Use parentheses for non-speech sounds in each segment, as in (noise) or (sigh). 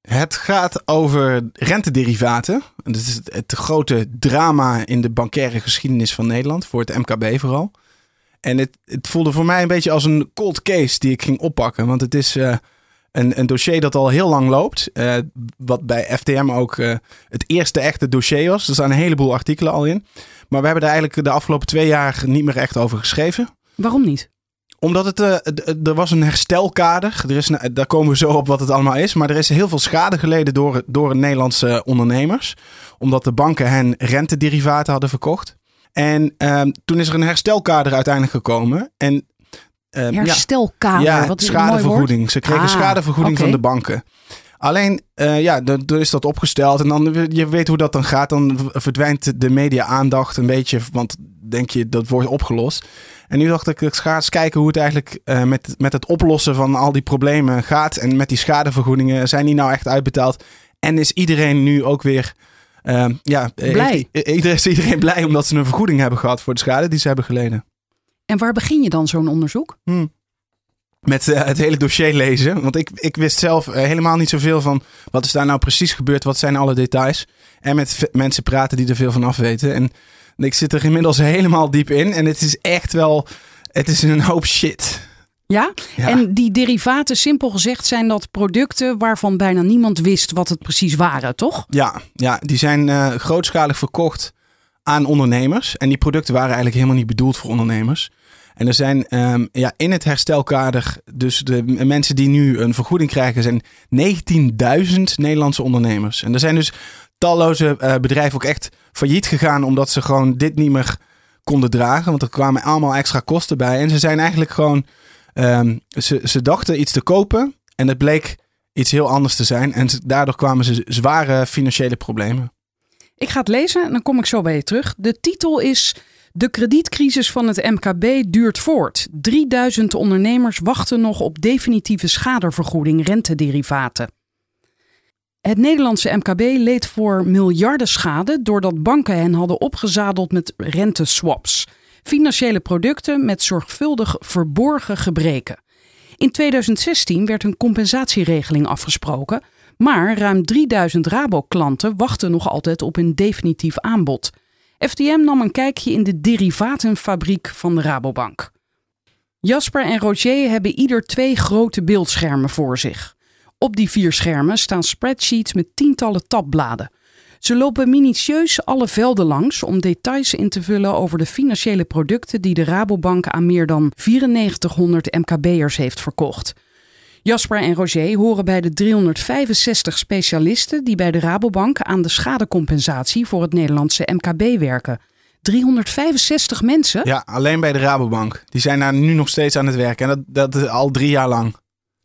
Het gaat over rentederivaten. Dat is het, grote drama in de bankaire geschiedenis van Nederland. Voor het MKB vooral. En het, het voelde voor mij een beetje als een cold case die ik ging oppakken. Want het is eh, een, een dossier dat al heel lang loopt. eh, wat bij FTM ook eh, het eerste echte dossier was. Er staan een heleboel artikelen al in. Maar we hebben er eigenlijk de afgelopen twee jaar niet meer echt over geschreven Waarom niet? Omdat het, eh, er was een herstelkader. Er is, een- daar komen we zo op wat het allemaal is. Maar er is heel veel schade geleden door, door Nederlandse ondernemers. Omdat de banken hen rentederivaten hadden verkocht. En ehm, toen is er een herstelkader uiteindelijk gekomen. En ehm, Herstelkader. ja, wat schadevergoeding. Ze kregen Ah, schadevergoeding van de banken. Alleen, eh, ja, dan is dat opgesteld. En dan, je weet hoe dat dan gaat. Dan verdwijnt de media-aandacht een beetje. Want denk je, dat wordt opgelost. En nu dacht ik, ik ga eens kijken hoe het eigenlijk eh, met, met het oplossen van al die problemen gaat. En met die schadevergoedingen. Zijn die nou echt uitbetaald? En is iedereen nu ook weer... eh, ja, eh, Blij. iedereen, is iedereen blij omdat ze een vergoeding hebben gehad voor de schade die ze hebben geleden. En waar begin je dan zo'n onderzoek? met eh, het hele dossier lezen. Want ik, ik wist zelf helemaal niet zoveel van wat is daar nou precies gebeurd, wat zijn alle details. En met mensen praten die er veel van af weten. En ik zit er inmiddels helemaal diep in. En het is echt wel, het is een hoop shit. Ja? Ja. En die derivaten, simpel gezegd, zijn dat producten waarvan bijna niemand wist wat het precies waren, toch? Ja, ja die zijn eh, grootschalig verkocht aan ondernemers. En die producten waren eigenlijk helemaal niet bedoeld voor ondernemers. En er zijn ehm, ja, in het herstelkader, dus de mensen die nu een vergoeding krijgen, zijn 19.000 Nederlandse ondernemers. En er zijn dus talloze eh, bedrijven ook echt failliet gegaan omdat ze gewoon dit niet meer konden dragen. Want er kwamen allemaal extra kosten bij. En ze zijn eigenlijk gewoon, ehm, ze, ze dachten iets te kopen en het bleek iets heel anders te zijn. En daardoor kwamen ze zware financiële problemen. Ik ga het lezen en dan kom ik zo bij je terug. De titel is De kredietcrisis van het MKB duurt voort. 3000 ondernemers wachten nog op definitieve schadevergoeding rentederivaten. Het Nederlandse MKB leed voor miljarden schade doordat banken hen hadden opgezadeld met renteswaps. Financiële producten met zorgvuldig verborgen gebreken. In 2016 werd een compensatieregeling afgesproken, maar ruim 3000 Rabo-klanten wachten nog altijd op een definitief aanbod. FDM nam een kijkje in de derivatenfabriek van de Rabobank. Jasper en Roger hebben ieder twee grote beeldschermen voor zich. Op die vier schermen staan spreadsheets met tientallen tabbladen. Ze lopen minutieus alle velden langs om details in te vullen over de financiële producten die de Rabobank aan meer dan 9400 MKB'ers heeft verkocht. Jasper en Roger horen bij de 365 specialisten die bij de Rabobank aan de schadecompensatie voor het Nederlandse MKB werken. 365 mensen? Ja, alleen bij de Rabobank. Die zijn daar nu nog steeds aan het werken. En dat, dat is al drie jaar lang.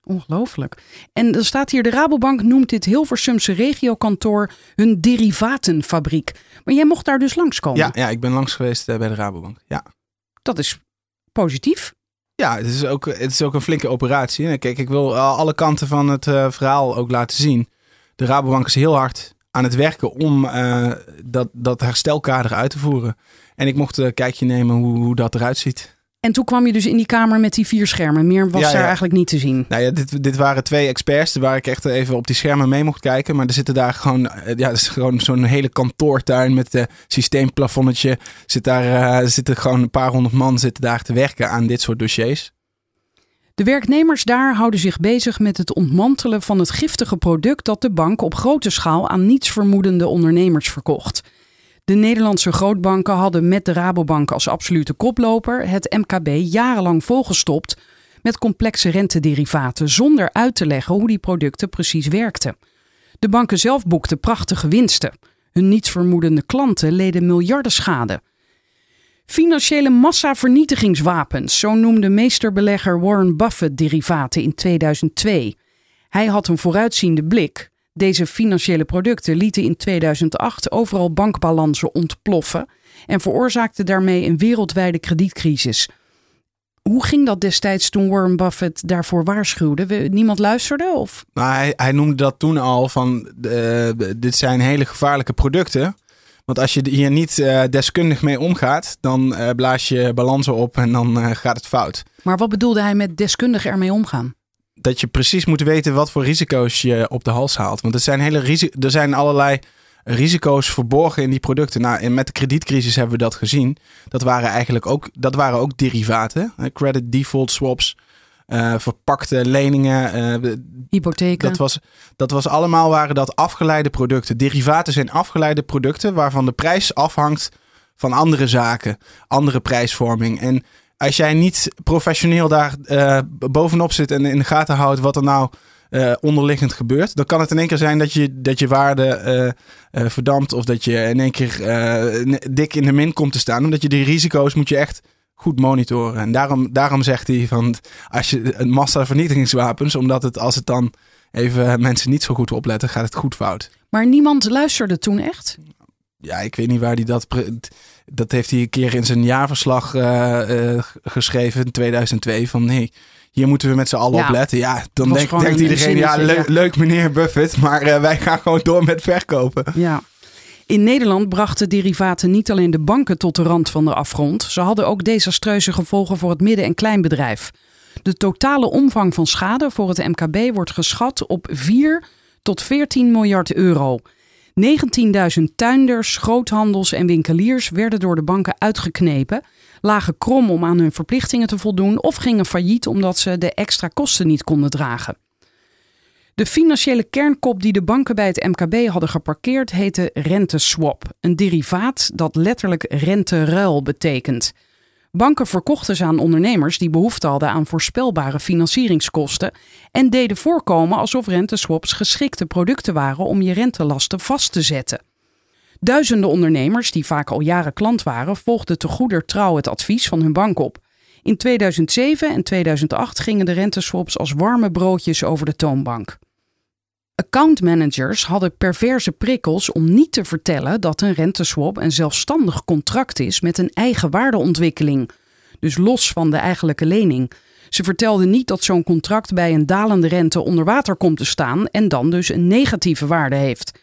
Ongelooflijk. En er staat hier, de Rabobank noemt dit Hilversumse regiokantoor hun derivatenfabriek. Maar jij mocht daar dus langskomen. Ja, ja ik ben langs geweest eh, bij de Rabobank. Ja. Dat is positief. Ja, het is, ook, het is ook een flinke operatie. Kijk, ik wil eh, alle kanten van het eh, verhaal ook laten zien. De Rabobank is heel hard aan het werken om dat, dat herstelkader uit te voeren. En ik mocht een kijkje nemen hoe, hoe dat eruit ziet. En toen kwam je dus in die kamer met die vier schermen. Meer was Ja, daar ja. eigenlijk niet te zien. Nou ja, dit, dit waren twee experts waar ik echt even op die schermen mee mocht kijken. Maar er zitten daar gewoon, eh, ja, is gewoon zo'n hele kantoortuin met een systeemplafonnetje. Zit daar, eh, zitten gewoon een paar honderd man zitten daar te werken aan dit soort dossiers. De werknemers daar houden zich bezig met het ontmantelen van het giftige product dat de bank op grote schaal aan nietsvermoedende ondernemers verkocht. De Nederlandse grootbanken hadden met de Rabobank als absolute koploper het MKB jarenlang volgestopt met complexe rentederivaten zonder uit te leggen hoe die producten precies werkten. De banken zelf boekten prachtige winsten. Hun nietsvermoedende klanten leden miljarden schade. Financiële massavernietigingswapens, zo noemde meesterbelegger Warren Buffett derivaten in 2002. Hij had een vooruitziende blik. Deze financiële producten lieten in 2008 overal bankbalansen ontploffen en veroorzaakten daarmee een wereldwijde kredietcrisis. Hoe ging dat destijds toen Warren Buffett daarvoor waarschuwde? Niemand luisterde? Of? Nou, hij, hij noemde dat toen al van eh, dit zijn hele gevaarlijke producten. Want als je hier niet eh, deskundig mee omgaat, dan eh, blaas je balansen op en dan gaat het fout. Maar wat bedoelde hij met deskundig ermee omgaan? Dat je precies moet weten wat voor risico's je op de hals haalt. Want er zijn, hele er zijn allerlei risico's verborgen in die producten. Nou, en met de kredietcrisis hebben we dat gezien. Dat waren eigenlijk ook, dat waren ook derivaten. Credit default swaps, eh, verpakte leningen, eh, Hypotheken? Dat was, dat was allemaal waren dat afgeleide producten. Derivaten zijn afgeleide producten waarvan de prijs afhangt van andere zaken, andere prijsvorming. En als jij niet professioneel daar eh, bovenop zit en in de gaten houdt wat er nou eh, onderliggend gebeurt, dan kan het in één keer zijn dat je, dat je waarde eh, verdampt of dat je in één keer dik in de min komt te staan. Omdat je die risico's moet je echt goed monitoren. En daarom, daarom zegt hij van als je een massa vernietigingswapens, omdat het als het dan even mensen niet zo goed opletten, gaat het goed fout. Maar niemand luisterde toen echt? Ja, ik weet niet waar hij dat. Dat heeft hij een keer in zijn jaarverslag eh, eh, geschreven in 2002. Van nee, hier moeten we met z'n allen Ja. op letten. Ja, dan denkt, iedereen, ja, zinnetje, leuk, ja. leuk meneer Buffett, maar eh, wij gaan gewoon door met verkopen. Ja. In Nederland brachten derivaten niet alleen de banken tot de rand van de afgrond, ze hadden ook desastreuze gevolgen voor het midden- en kleinbedrijf. De totale omvang van schade voor het MKB wordt geschat op 4 tot 14 miljard euro. 19.000 tuinders, groothandels en winkeliers werden door de banken uitgeknepen, lagen krom om aan hun verplichtingen te voldoen of gingen failliet omdat ze de extra kosten niet konden dragen. De financiële kernkop die de banken bij het MKB hadden geparkeerd heette renteswap, een derivaat dat letterlijk renteruil betekent. Banken verkochten ze aan ondernemers die behoefte hadden aan voorspelbare financieringskosten en deden voorkomen alsof renteswaps geschikte producten waren om je rentelasten vast te zetten. Duizenden ondernemers, die vaak al jaren klant waren, volgden te goeder trouw het advies van hun bank op. In 2007 en 2008 gingen de renteswaps als warme broodjes over de toonbank. Accountmanagers hadden perverse prikkels om niet te vertellen dat een renteswap een zelfstandig contract is met een eigen waardeontwikkeling, dus los van de eigenlijke lening. Ze vertelden niet dat zo'n contract bij een dalende rente onder water komt te staan en dan dus een negatieve waarde heeft.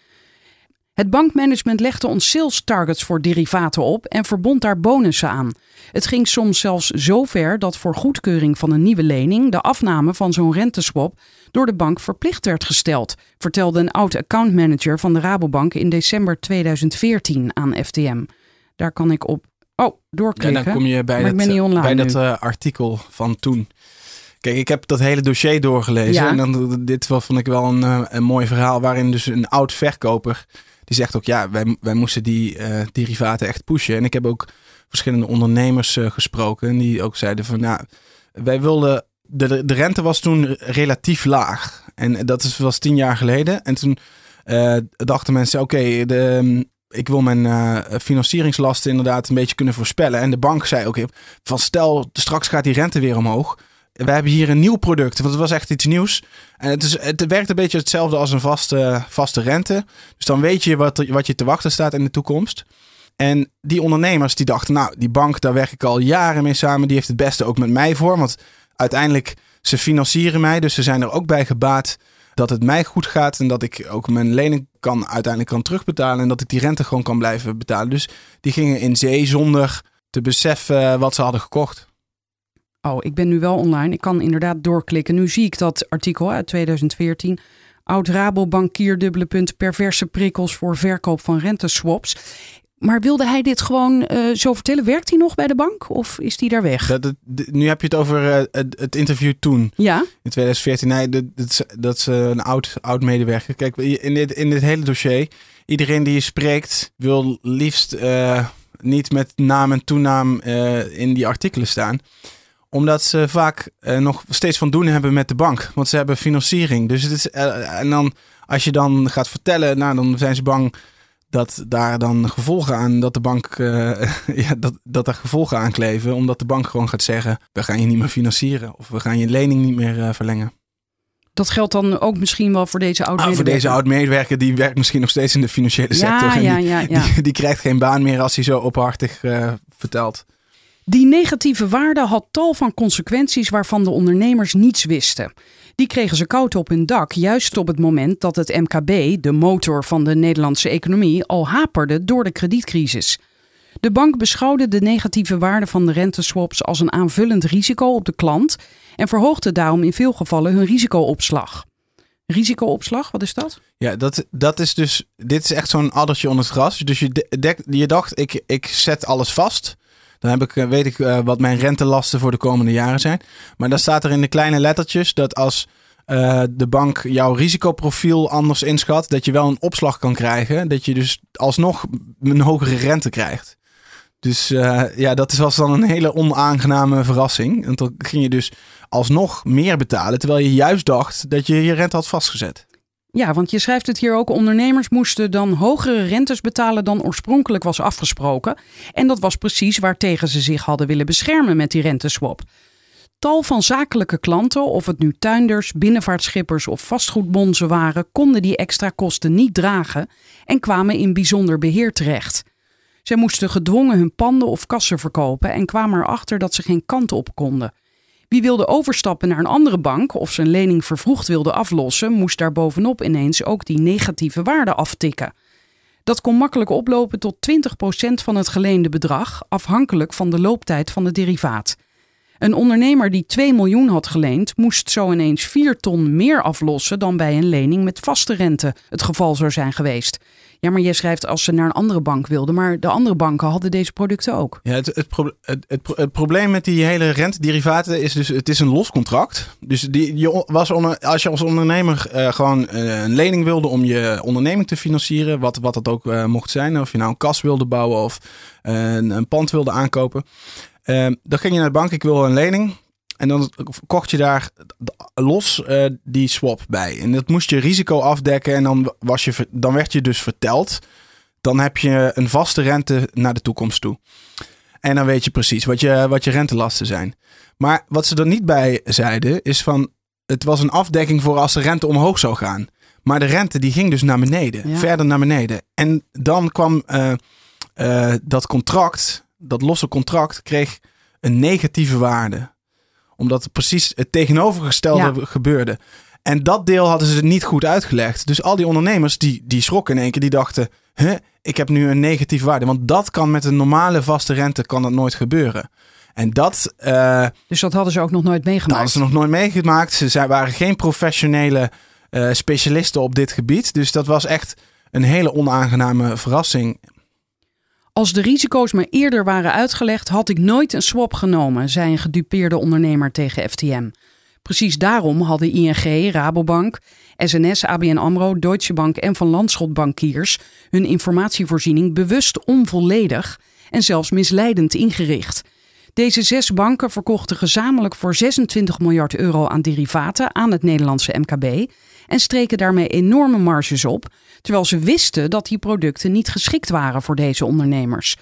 Het bankmanagement legde ons sales targets voor derivaten op en verbond daar bonussen aan. Het ging soms zelfs zo ver dat voor goedkeuring van een nieuwe lening de afname van zo'n renteswap door de bank verplicht werd gesteld, vertelde een oud accountmanager van de Rabobank in december 2014 aan FTM. Daar kan ik op. Oh, En doorklikken. dan kom je bij dat, online bij dat eh, artikel van toen. Kijk, ik heb dat hele dossier doorgelezen. Ja. En dan, dit vond ik wel een, eh, een mooi verhaal. Waarin dus een oud verkoper. Die zegt ook, ja, wij, wij moesten die eh, derivaten echt pushen. En ik heb ook verschillende ondernemers eh, gesproken. En die ook zeiden van, ja, wij wilden... De, de rente was toen relatief laag. En dat is, was tien jaar geleden. En toen eh, dachten mensen, oké, de... ik wil mijn financieringslasten inderdaad een beetje kunnen voorspellen. En de bank zei ook van stel, straks gaat die rente weer omhoog. We hebben hier een nieuw product, want het was echt iets nieuws. En het, is, het werkt een beetje hetzelfde als een vaste, vaste rente. Dus dan weet je wat, wat je te wachten staat in de toekomst. En die ondernemers die dachten, nou, die bank, daar werk ik al jaren mee samen. Die heeft het beste ook met mij voor. Want uiteindelijk, ze financieren mij. Dus ze zijn er ook bij gebaat dat het mij goed gaat. En dat ik ook mijn lening kan, uiteindelijk kan terugbetalen. En dat ik die rente gewoon kan blijven betalen. Dus die gingen in zee zonder te beseffen wat ze hadden gekocht. Oh, ik ben nu wel online. Ik kan inderdaad doorklikken. Nu zie ik dat artikel uit 2014. Oud Rabobankier, dubbele punt, perverse prikkels voor verkoop van renteswaps. Maar wilde hij dit gewoon eh, zo vertellen? Werkt hij nog bij de bank of is hij daar weg? Dat, nu heb je het over eh, het, het interview toen, Ja, in 2014. Nee, dat, dat, is- dat is eh, een oud, oud medewerker. Kijk, in dit, in dit hele dossier, iedereen die je spreekt wil liefst niet met naam en toenaam in die artikelen staan. Omdat ze vaak eh, nog steeds van doen hebben met de bank. Want ze hebben financiering. Dus het is, eh, en dan, als je dan gaat vertellen, nou, dan zijn ze bang dat daar dan gevolgen aan, dat de bank, eh, (laughs) ja, dat, dat er gevolgen aan kleven. Omdat de bank gewoon gaat zeggen, we gaan je niet meer financieren. Of we gaan je lening niet meer verlengen. Dat geldt dan ook misschien wel voor deze oud Ah, voor deze oud-medewerker, die werkt misschien nog steeds in de financiële Ja, sector. en ja, die, ja, ja. Die, die krijgt geen baan meer als hij zo openhartig eh, vertelt. Die negatieve waarde had tal van consequenties waarvan de ondernemers niets wisten. Die kregen ze koud op hun dak, juist op het moment dat het MKB, de motor van de Nederlandse economie, al haperde door de kredietcrisis. De bank beschouwde de negatieve waarde van de renteswaps als een aanvullend risico op de klant en verhoogde daarom in veel gevallen hun risicoopslag. Risicoopslag, wat is dat? Ja, dat, dat is dus. Dit is echt zo'n addertje onder het gras. Dus je, je dacht, ik, ik zet alles vast. Dan heb ik, eh, weet ik eh, wat mijn rentelasten voor de komende jaren zijn. Maar dan staat er in de kleine lettertjes dat als eh, de bank jouw risicoprofiel anders inschat, dat je wel een opslag kan krijgen. Dat je dus alsnog een hogere rente krijgt. Dus ja, dat was dan een hele onaangename verrassing. En dan ging je dus alsnog meer betalen, terwijl je juist dacht dat je je rente had vastgezet. Ja, want je schrijft het hier ook. Ondernemers moesten dan hogere rentes betalen dan oorspronkelijk was afgesproken. En dat was precies waartegen ze zich hadden willen beschermen met die renteswap. Tal van zakelijke klanten, of het nu tuinders, binnenvaartschippers of vastgoedbonzen waren, konden die extra kosten niet dragen en kwamen in bijzonder beheer terecht. Zij moesten gedwongen hun panden of kassen verkopen en kwamen erachter dat ze geen kant op konden. Wie wilde overstappen naar een andere bank of zijn lening vervroegd wilde aflossen, moest daar bovenop ineens ook die negatieve waarde aftikken. Dat kon makkelijk oplopen tot 20% van het geleende bedrag, afhankelijk van de looptijd van het derivaat. Een ondernemer die 2 miljoen had geleend, moest zo ineens 4 ton meer aflossen dan bij een lening met vaste rente het geval zou zijn geweest. Ja, maar jij schrijft als ze naar een andere bank wilden, maar de andere banken hadden deze producten ook. Ja, het, het, het, het, pro- het probleem met die hele rentederivaten is dus, het is een los contract. Dus die, je was als je als ondernemer eh, gewoon eh, een lening wilde om je onderneming te financieren, wat, wat dat ook eh, mocht zijn, of je nou een kas wilde bouwen of een, een pand wilde aankopen, dan ging je naar de bank, ik wil een lening. En dan kocht je daar los eh, die swap bij. En dat moest je risico afdekken. En dan, was je, dan werd je dus verteld. Dan heb je een vaste rente naar de toekomst toe. En dan weet je precies wat je, wat je rentelasten zijn. Maar wat ze er niet bij zeiden is van... Het was een afdekking voor als de rente omhoog zou gaan. Maar de rente die ging dus naar beneden. Ja. Verder naar beneden. En dan kwam eh, eh, dat contract, dat losse contract, kreeg een negatieve waarde. Omdat het precies het tegenovergestelde Ja. gebeurde. En dat deel hadden ze niet goed uitgelegd. Dus al die ondernemers die, die schrokken in één keer. Die dachten, huh, ik heb nu een negatieve waarde. Want dat kan met een normale vaste rente kan dat nooit gebeuren. En dat, eh, Dus dat hadden ze ook nog nooit dat meegemaakt. hadden ze nog nooit meegemaakt. Ze waren geen professionele eh, specialisten op dit gebied. Dus dat was echt een hele onaangename verrassing. Als de risico's me eerder waren uitgelegd, had ik nooit een swap genomen, zei een gedupeerde ondernemer tegen FTM. Precies daarom hadden ING, Rabobank, SNS, ABN AMRO, Deutsche Bank en Van Landschot bankiers hun informatievoorziening bewust onvolledig en zelfs misleidend ingericht. Deze zes banken verkochten gezamenlijk voor 26 miljard euro aan derivaten aan het Nederlandse MKB en streken daarmee enorme marges op, terwijl ze wisten dat die producten niet geschikt waren voor deze ondernemers.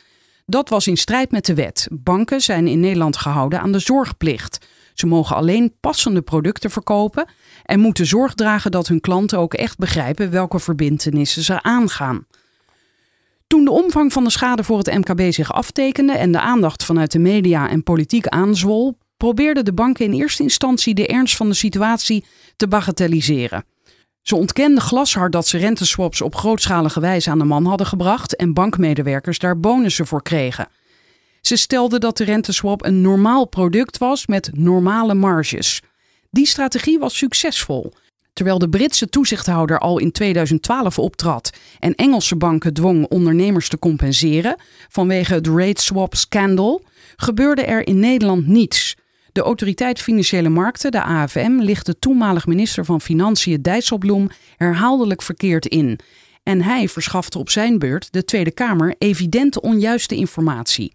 Dat was in strijd met de wet. Banken zijn in Nederland gehouden aan de zorgplicht. Ze mogen alleen passende producten verkopen en moeten zorg dragen dat hun klanten ook echt begrijpen welke verbintenissen ze aangaan. Toen de omvang van de schade voor het MKB zich aftekende en de aandacht vanuit de media en politiek aanzwol, probeerden de banken in eerste instantie de ernst van de situatie te bagatelliseren. Ze ontkenden glashard dat ze renteswaps op grootschalige wijze aan de man hadden gebracht en bankmedewerkers daar bonussen voor kregen. Ze stelden dat de renteswap een normaal product was met normale marges. Die strategie was succesvol. Terwijl de Britse toezichthouder al in 2012 optrad en Engelse banken dwong ondernemers te compenseren vanwege het rate swap scandal, gebeurde er in Nederland niets. De Autoriteit Financiële Markten, de AFM, lichtte toenmalig minister van Financiën Dijsselbloem herhaaldelijk verkeerd in. En hij verschafte op zijn beurt de Tweede Kamer evident onjuiste informatie.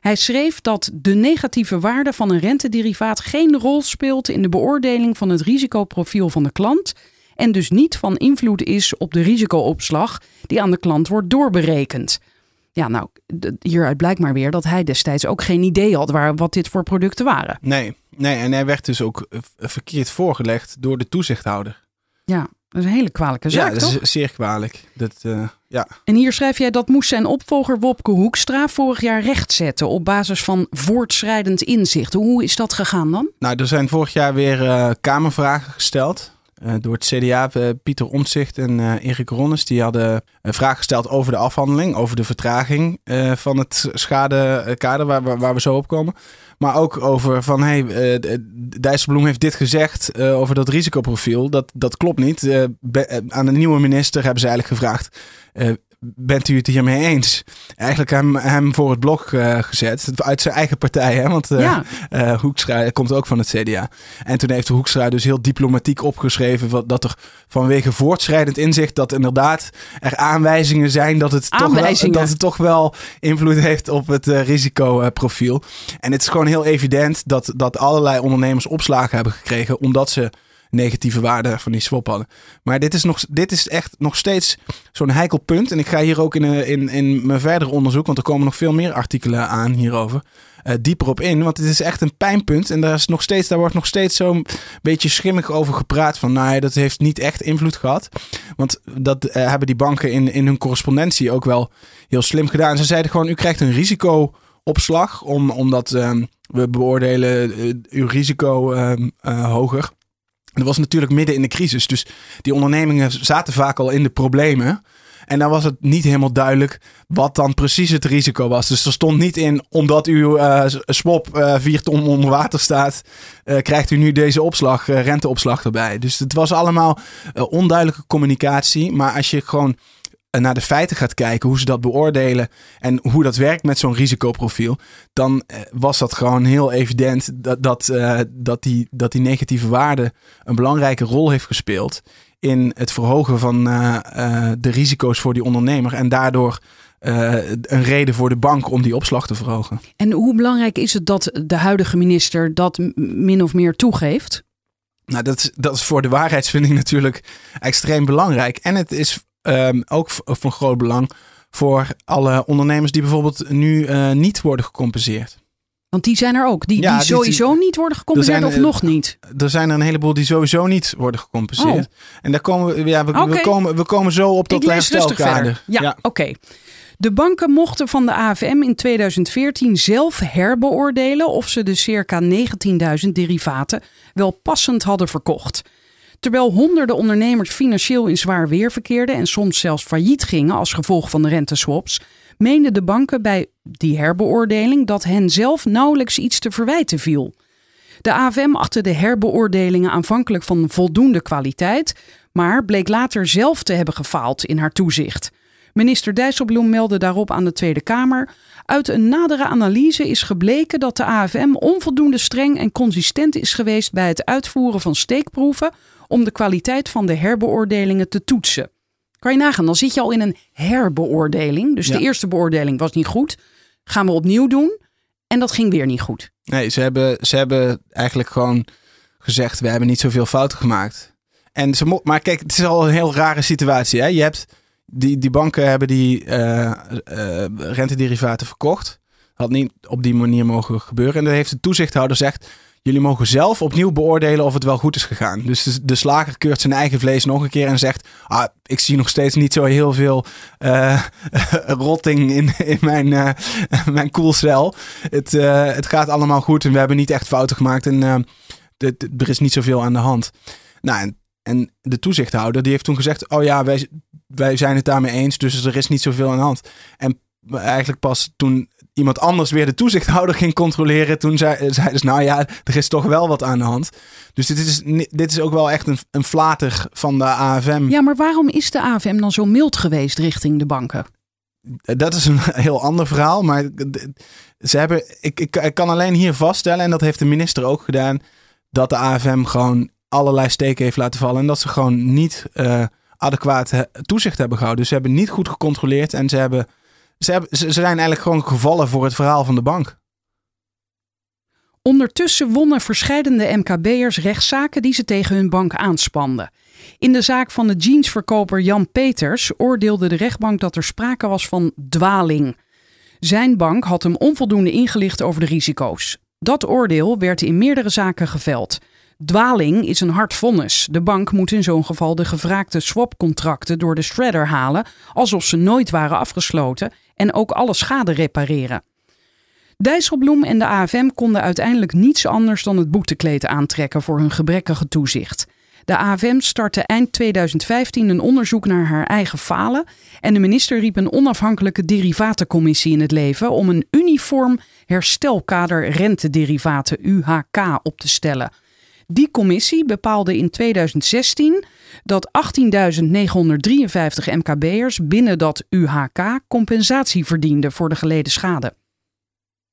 Hij schreef dat de negatieve waarde van een rentederivaat geen rol speelt in de beoordeling van het risicoprofiel van de klant en dus niet van invloed is op de risicoopslag die aan de klant wordt doorberekend. Ja, nou, hieruit blijkt maar weer dat hij destijds ook geen idee had waar, wat dit voor producten waren. Nee, nee, en hij werd dus ook eh, verkeerd voorgelegd door de toezichthouder. Ja, dat is een hele kwalijke ja, zaak, dat toch? is zeer kwalijk. Dat, eh, ja. En hier schrijf jij dat moest zijn opvolger Wopke Hoekstra vorig jaar rechtzetten op basis van voortschrijdend inzicht. Hoe is dat gegaan dan? Nou, er zijn vorig jaar weer eh, Kamervragen gesteld. Eh, door het CDA, eh, Pieter Omtzigt en eh, Erik Ronnes. Die hadden een vraag gesteld over de afhandeling, over de vertraging van het schadekader waar, waar, we zo op komen. Maar ook over van, hey, Dijsselbloem heeft dit gezegd over dat risicoprofiel. Dat, dat klopt niet. Aan de nieuwe minister hebben ze eigenlijk gevraagd, bent u het hiermee eens? Eigenlijk hem, hem voor het blok eh, gezet, uit zijn eigen partij. Hè? Want ja, eh Hoekstra komt ook van het CDA. En toen heeft Hoekstra dus heel diplomatiek opgeschreven wat- dat er vanwege voortschrijdend inzicht dat inderdaad er aanwijzingen zijn dat het, toch wel, dat het toch wel invloed heeft op het risicoprofiel. En het is gewoon heel evident dat, dat allerlei ondernemers opslagen hebben gekregen omdat ze negatieve waarde van die swap hadden. Maar dit is, nog, dit is echt nog steeds zo'n heikel punt. En ik ga hier ook in, eh, in, in mijn verder onderzoek, want er komen nog veel meer artikelen aan hierover, eh, dieper op in. Want het is echt een pijnpunt. En daar, is nog steeds, daar wordt nog steeds zo'n beetje schimmig over gepraat. Van nou ja, dat heeft niet echt invloed gehad. Want dat eh, hebben die banken in, in hun correspondentie ook wel heel slim gedaan. Ze zeiden gewoon, u krijgt een risicoopslag. Om, omdat ehm, we beoordelen uw risico ehm, eh, hoger. Dat was natuurlijk midden in de crisis. Dus die ondernemingen zaten vaak al in de problemen. En dan was het niet helemaal duidelijk wat dan precies het risico was. Dus er stond niet in, omdat uw eh, swap eh 4 ton onder water staat, eh, krijgt u nu deze opslag, renteopslag erbij. Dus het was allemaal onduidelijke communicatie. Maar als je gewoon naar de feiten gaat kijken, hoe ze dat beoordelen en hoe dat werkt met zo'n risicoprofiel, dan eh, was dat gewoon heel evident dat, dat, eh, dat, die, dat die negatieve waarde een belangrijke rol heeft gespeeld in het verhogen van eh, de risico's voor die ondernemer en daardoor een reden voor de bank om die opslag te verhogen. en hoe belangrijk is het dat de huidige minister dat min of meer toegeeft? Nou, dat is, dat is voor de waarheidsvinding natuurlijk extreem belangrijk. En het is ehm, ook v- van groot belang voor alle ondernemers die bijvoorbeeld nu eh, niet worden gecompenseerd. Want die zijn er ook, die, Ja, die die- sowieso niet worden gecompenseerd Er of zijn, eh, nog niet. Er zijn er een heleboel die sowieso niet worden gecompenseerd. En daar komen we, ja, we, komen, we komen zo op dat herstelkader. verder. Ja, oké. De banken mochten van de AFM in 2014 zelf herbeoordelen of ze de circa 19.000 derivaten wel passend hadden verkocht. Terwijl honderden ondernemers financieel in zwaar weer verkeerden en soms zelfs failliet gingen als gevolg van de renteswaps, meenden de banken bij die herbeoordeling dat hen zelf nauwelijks iets te verwijten viel. De AFM achtte de herbeoordelingen aanvankelijk van voldoende kwaliteit, maar bleek later zelf te hebben gefaald in haar toezicht. Minister Dijsselbloem meldde daarop aan de Tweede Kamer. Uit een nadere analyse is gebleken dat de AFM onvoldoende streng en consistent is geweest bij het uitvoeren van steekproeven om de kwaliteit van de herbeoordelingen te toetsen. Kan je nagaan, dan zit je al in een herbeoordeling. Dus Ja. de eerste beoordeling was niet goed. Gaan we opnieuw doen. En dat ging weer niet goed. Nee, ze hebben, ze hebben eigenlijk gewoon gezegd: we hebben niet zoveel fouten gemaakt. En ze maar kijk, het is al een heel rare situatie. Hè? Je hebt die, die banken hebben die eh, eh, rentederivaten verkocht. Had niet op die manier mogen gebeuren. En dan heeft de toezichthouder gezegd: jullie mogen zelf opnieuw beoordelen of het wel goed is gegaan. Dus de, slager keurt zijn eigen vlees nog een keer en zegt: ah, ik zie nog steeds niet zo heel veel eh, (laughs) rotting in, in mijn, eh, mijn koelcel. Het, eh, het gaat allemaal goed en we hebben niet echt fouten gemaakt. En er is niet zoveel aan de hand. Nou, en, en de toezichthouder die heeft toen gezegd: Oh ja, wij, wij zijn het daarmee eens, dus er is niet zoveel aan de hand. En eigenlijk pas toen iemand anders weer de toezichthouder ging controleren, toen zei, zeiden ze: Nou ja, er is toch wel wat aan de hand. Dus dit is, dit is ook wel echt een, een flater van de AFM. Ja, maar waarom is de AFM dan zo mild geweest richting de banken? Dat is een (laughs) heel ander verhaal. Maar ze hebben, ik, ik, ik kan alleen hier vaststellen, en dat heeft de minister ook gedaan, dat de AFM gewoon allerlei steken heeft laten vallen. En dat ze gewoon niet eh, adequaat toezicht hebben gehouden. Dus ze hebben niet goed gecontroleerd en ze, hebben, ze, zijn eigenlijk gewoon gevallen voor het verhaal van de bank. Ondertussen wonnen verscheidene MKB'ers rechtszaken die ze tegen hun bank aanspanden. In de zaak van de jeansverkoper Jan Peters oordeelde de rechtbank dat er sprake was van dwaling. Zijn bank had hem onvoldoende ingelicht over de risico's. Dat oordeel werd in meerdere zaken geveld. Dwaling is een hard vonnis. De bank moet in zo'n geval de gevraagde swapcontracten door de shredder halen, alsof ze nooit waren afgesloten, en ook alle schade repareren. Dijsselbloem en de AFM konden uiteindelijk niets anders dan het boetekleed aantrekken voor hun gebrekkige toezicht. De AFM startte eind 2015 een onderzoek naar haar eigen falen en de minister riep een onafhankelijke derivatencommissie in het leven om een uniform herstelkader rentederivaten UHK op te stellen. Die commissie bepaalde in 2016 dat 18.953 MKB'ers binnen dat UHK compensatie verdienden voor de geleden schade.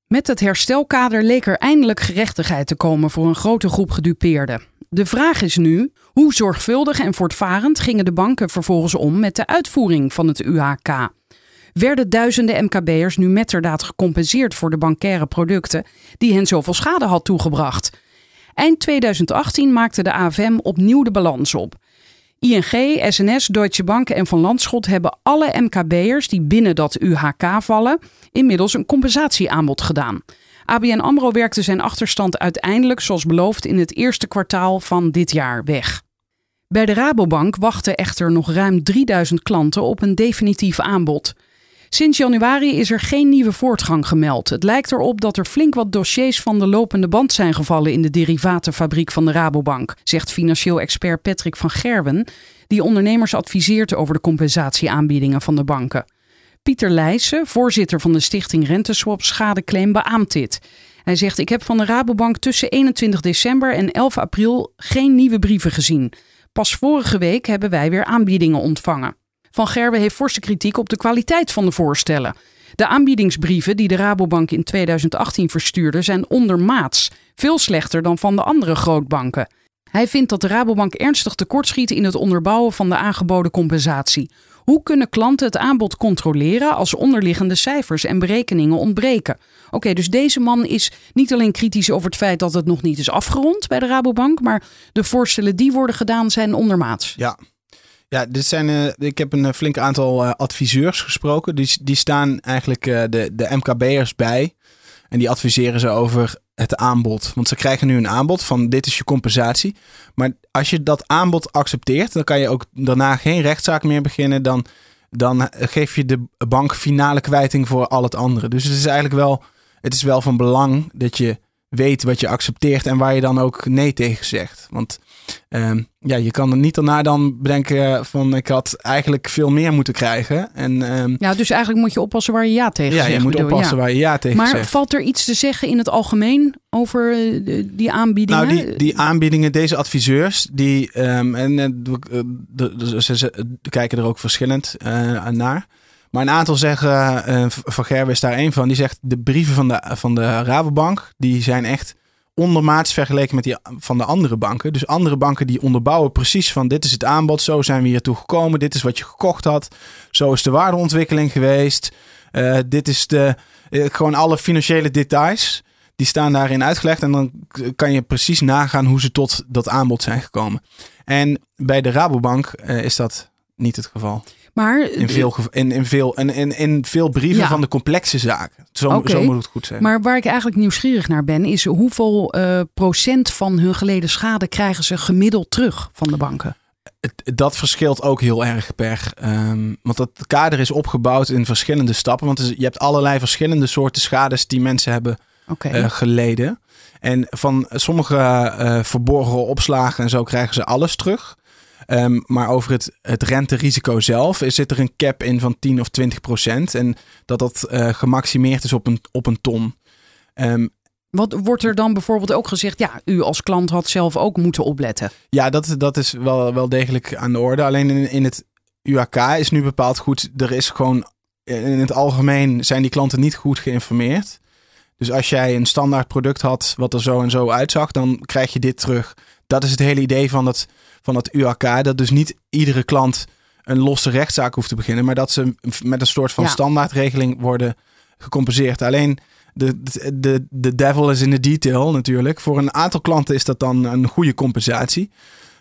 Met het herstelkader leek er eindelijk gerechtigheid te komen voor een grote groep gedupeerden. De vraag is nu: hoe zorgvuldig en voortvarend gingen de banken vervolgens om met de uitvoering van het UHK? Werden duizenden MKB'ers nu metterdaad gecompenseerd voor de bankaire producten die hen zoveel schade had toegebracht? Eind 2018 maakte de AFM opnieuw de balans op. ING, SNS, Deutsche Bank en Van Landschot hebben alle MKB'ers die binnen dat UHK vallen inmiddels een compensatieaanbod gedaan. ABN AMRO werkte zijn achterstand uiteindelijk, zoals beloofd, in het eerste kwartaal van dit jaar weg. Bij de Rabobank wachten echter nog ruim 3000 klanten op een definitief aanbod. Sinds januari is er geen nieuwe voortgang gemeld. Het lijkt erop dat er flink wat dossiers van de lopende band zijn gevallen in de derivatenfabriek van de Rabobank, zegt financieel expert Patrick van Gerwen, die ondernemers adviseert over de compensatieaanbiedingen van de banken. Pieter Leijsen, voorzitter van de stichting Renteswap Schadeclaim, beaamt dit. Hij zegt: Ik heb van de Rabobank tussen 21 december en 11 april geen nieuwe brieven gezien. Pas vorige week hebben wij weer aanbiedingen ontvangen. Van Gerwe heeft forse kritiek op de kwaliteit van de voorstellen. De aanbiedingsbrieven die de Rabobank in 2018 verstuurde zijn ondermaats, veel slechter dan van de andere grootbanken. Hij vindt dat de Rabobank ernstig tekortschiet in het onderbouwen van de aangeboden compensatie. Hoe kunnen klanten het aanbod controleren als onderliggende cijfers en berekeningen ontbreken? Oké, dus deze man is niet alleen kritisch over het feit dat het nog niet is afgerond bij de Rabobank, maar de voorstellen die worden gedaan zijn ondermaats. Ja, ja, dit zijn, uh, ik heb een flink aantal uh, adviseurs gesproken. Die, die staan eigenlijk de, de MKB'ers bij. En die adviseren ze over het aanbod. Want ze krijgen nu een aanbod van dit is je compensatie. Maar als je dat aanbod accepteert, dan kan je ook daarna geen rechtszaak meer beginnen. Dan, dan geef je de bank finale kwijting voor al het andere. Dus het is eigenlijk wel, het is wel van belang dat je weet wat je accepteert en waar je dan ook nee tegen zegt. Want um, ja, je kan er niet daarna dan bedenken van ik had eigenlijk veel meer moeten krijgen. En, um, ja, dus eigenlijk moet je oppassen waar je ja tegen ja, zegt. Ja, je moet oppassen waar je ja tegen maar zegt. Maar valt er iets te zeggen in het algemeen over eh, die aanbiedingen? Nou, die, die aanbiedingen, deze adviseurs, die um, en de, ze, ze, kijken er ook verschillend uh, naar. Maar een aantal zeggen, uh, Van Gerwe is daar één van, die zegt de brieven van de, van de Rabobank, die zijn echt ondermaats vergeleken met die van de andere banken. Dus andere banken die onderbouwen precies van dit is het aanbod, zo zijn we hier toe gekomen, dit is wat je gekocht had, zo is de waardeontwikkeling geweest, uh, dit is de, uh, gewoon alle financiële details. Die staan daarin uitgelegd en dan kan je precies nagaan hoe ze tot dat aanbod zijn gekomen. En bij de Rabobank uh, is dat niet het geval. Maar in veel, in, in veel, in, in, in veel brieven ja. van de complexe zaken. Zo, okay. zo moet het goed zijn. Maar waar ik eigenlijk nieuwsgierig naar ben, is hoeveel uh, procent van hun geleden schade krijgen ze gemiddeld terug van de banken? Dat verschilt ook heel erg per. Um, want dat kader is opgebouwd in verschillende stappen. Want je hebt allerlei verschillende soorten schades die mensen hebben okay. uh, geleden. En van sommige uh, verborgen opslagen en zo krijgen ze alles terug. Um, maar over het, het renterisico zelf zit er een cap in van 10 of 20 procent. En dat dat uh, gemaximeerd is op een, op een ton. Um, Wat wordt er dan bijvoorbeeld ook gezegd? Ja, u als klant had zelf ook moeten opletten. Ja, dat, dat is wel, wel degelijk aan de orde. Alleen in, in het UAK is nu bepaald goed. Er is gewoon in het algemeen zijn die klanten niet goed geïnformeerd. Dus als jij een standaard product had wat er zo en zo uitzag, dan krijg je dit terug. Dat is het hele idee van het, van het UAK. Dat dus niet iedere klant een losse rechtszaak hoeft te beginnen, maar dat ze met een soort van Ja. standaardregeling worden gecompenseerd. Alleen de, de, de devil is in de detail natuurlijk. Voor een aantal klanten is dat dan een goede compensatie.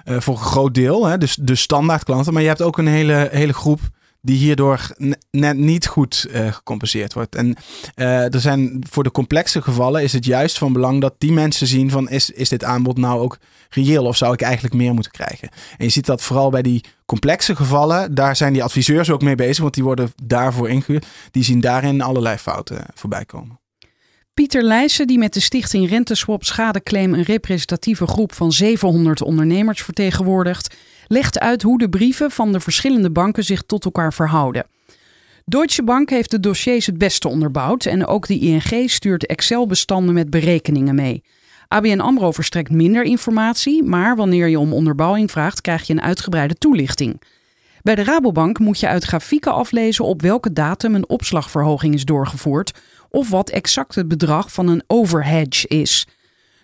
Eh, voor een groot deel, hè, dus de standaard klanten. Maar je hebt ook een hele, hele groep die hierdoor net niet goed uh, gecompenseerd wordt. En uh, er zijn voor de complexe gevallen is het juist van belang dat die mensen zien van is, is dit aanbod nou ook reëel of zou ik eigenlijk meer moeten krijgen? En je ziet dat vooral bij die complexe gevallen, daar zijn die adviseurs ook mee bezig, want die worden daarvoor ingehuurd. Die zien daarin allerlei fouten voorbij komen. Pieter Leijsen, die met de stichting Renteswap Schadeclaim een representatieve groep van 700 ondernemers vertegenwoordigt, legt uit hoe de brieven van de verschillende banken zich tot elkaar verhouden. Deutsche Bank heeft de dossiers het beste onderbouwd en ook de ING stuurt Excel-bestanden met berekeningen mee. ABN AMRO verstrekt minder informatie, maar wanneer je om onderbouwing vraagt, krijg je een uitgebreide toelichting. Bij de Rabobank moet je uit grafieken aflezen op welke datum een opslagverhoging is doorgevoerd of wat exact het bedrag van een overhedge is.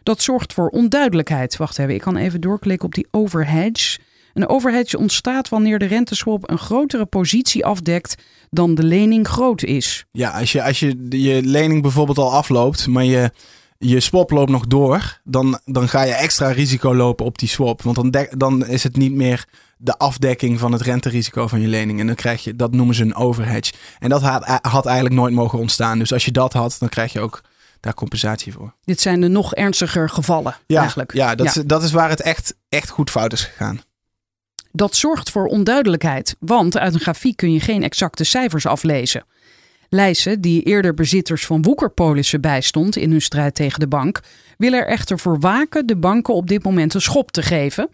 Dat zorgt voor onduidelijkheid. Wacht even, ik kan even doorklikken op die overhedge. Een overhedge ontstaat wanneer de renteswap een grotere positie afdekt dan de lening groot is. Ja, als je, als je je lening bijvoorbeeld al afloopt, maar je, je swap loopt nog door, dan, dan ga je extra risico lopen op die swap. Want dan, dan is het niet meer de afdekking van het renterisico van je lening. En dan krijg je, dat noemen ze een overhedge. En dat had, had eigenlijk nooit mogen ontstaan. Dus als je dat had, dan krijg je ook daar compensatie voor. Dit zijn de nog ernstiger gevallen ja, eigenlijk. Ja, dat, Is, dat is waar het echt, echt goed fout is gegaan. Dat zorgt voor onduidelijkheid, want uit een grafiek kun je geen exacte cijfers aflezen. Leijsen, die eerder bezitters van woekerpolissen bijstond in hun strijd tegen de bank, wil er echter voor waken de banken op dit moment een schop te geven,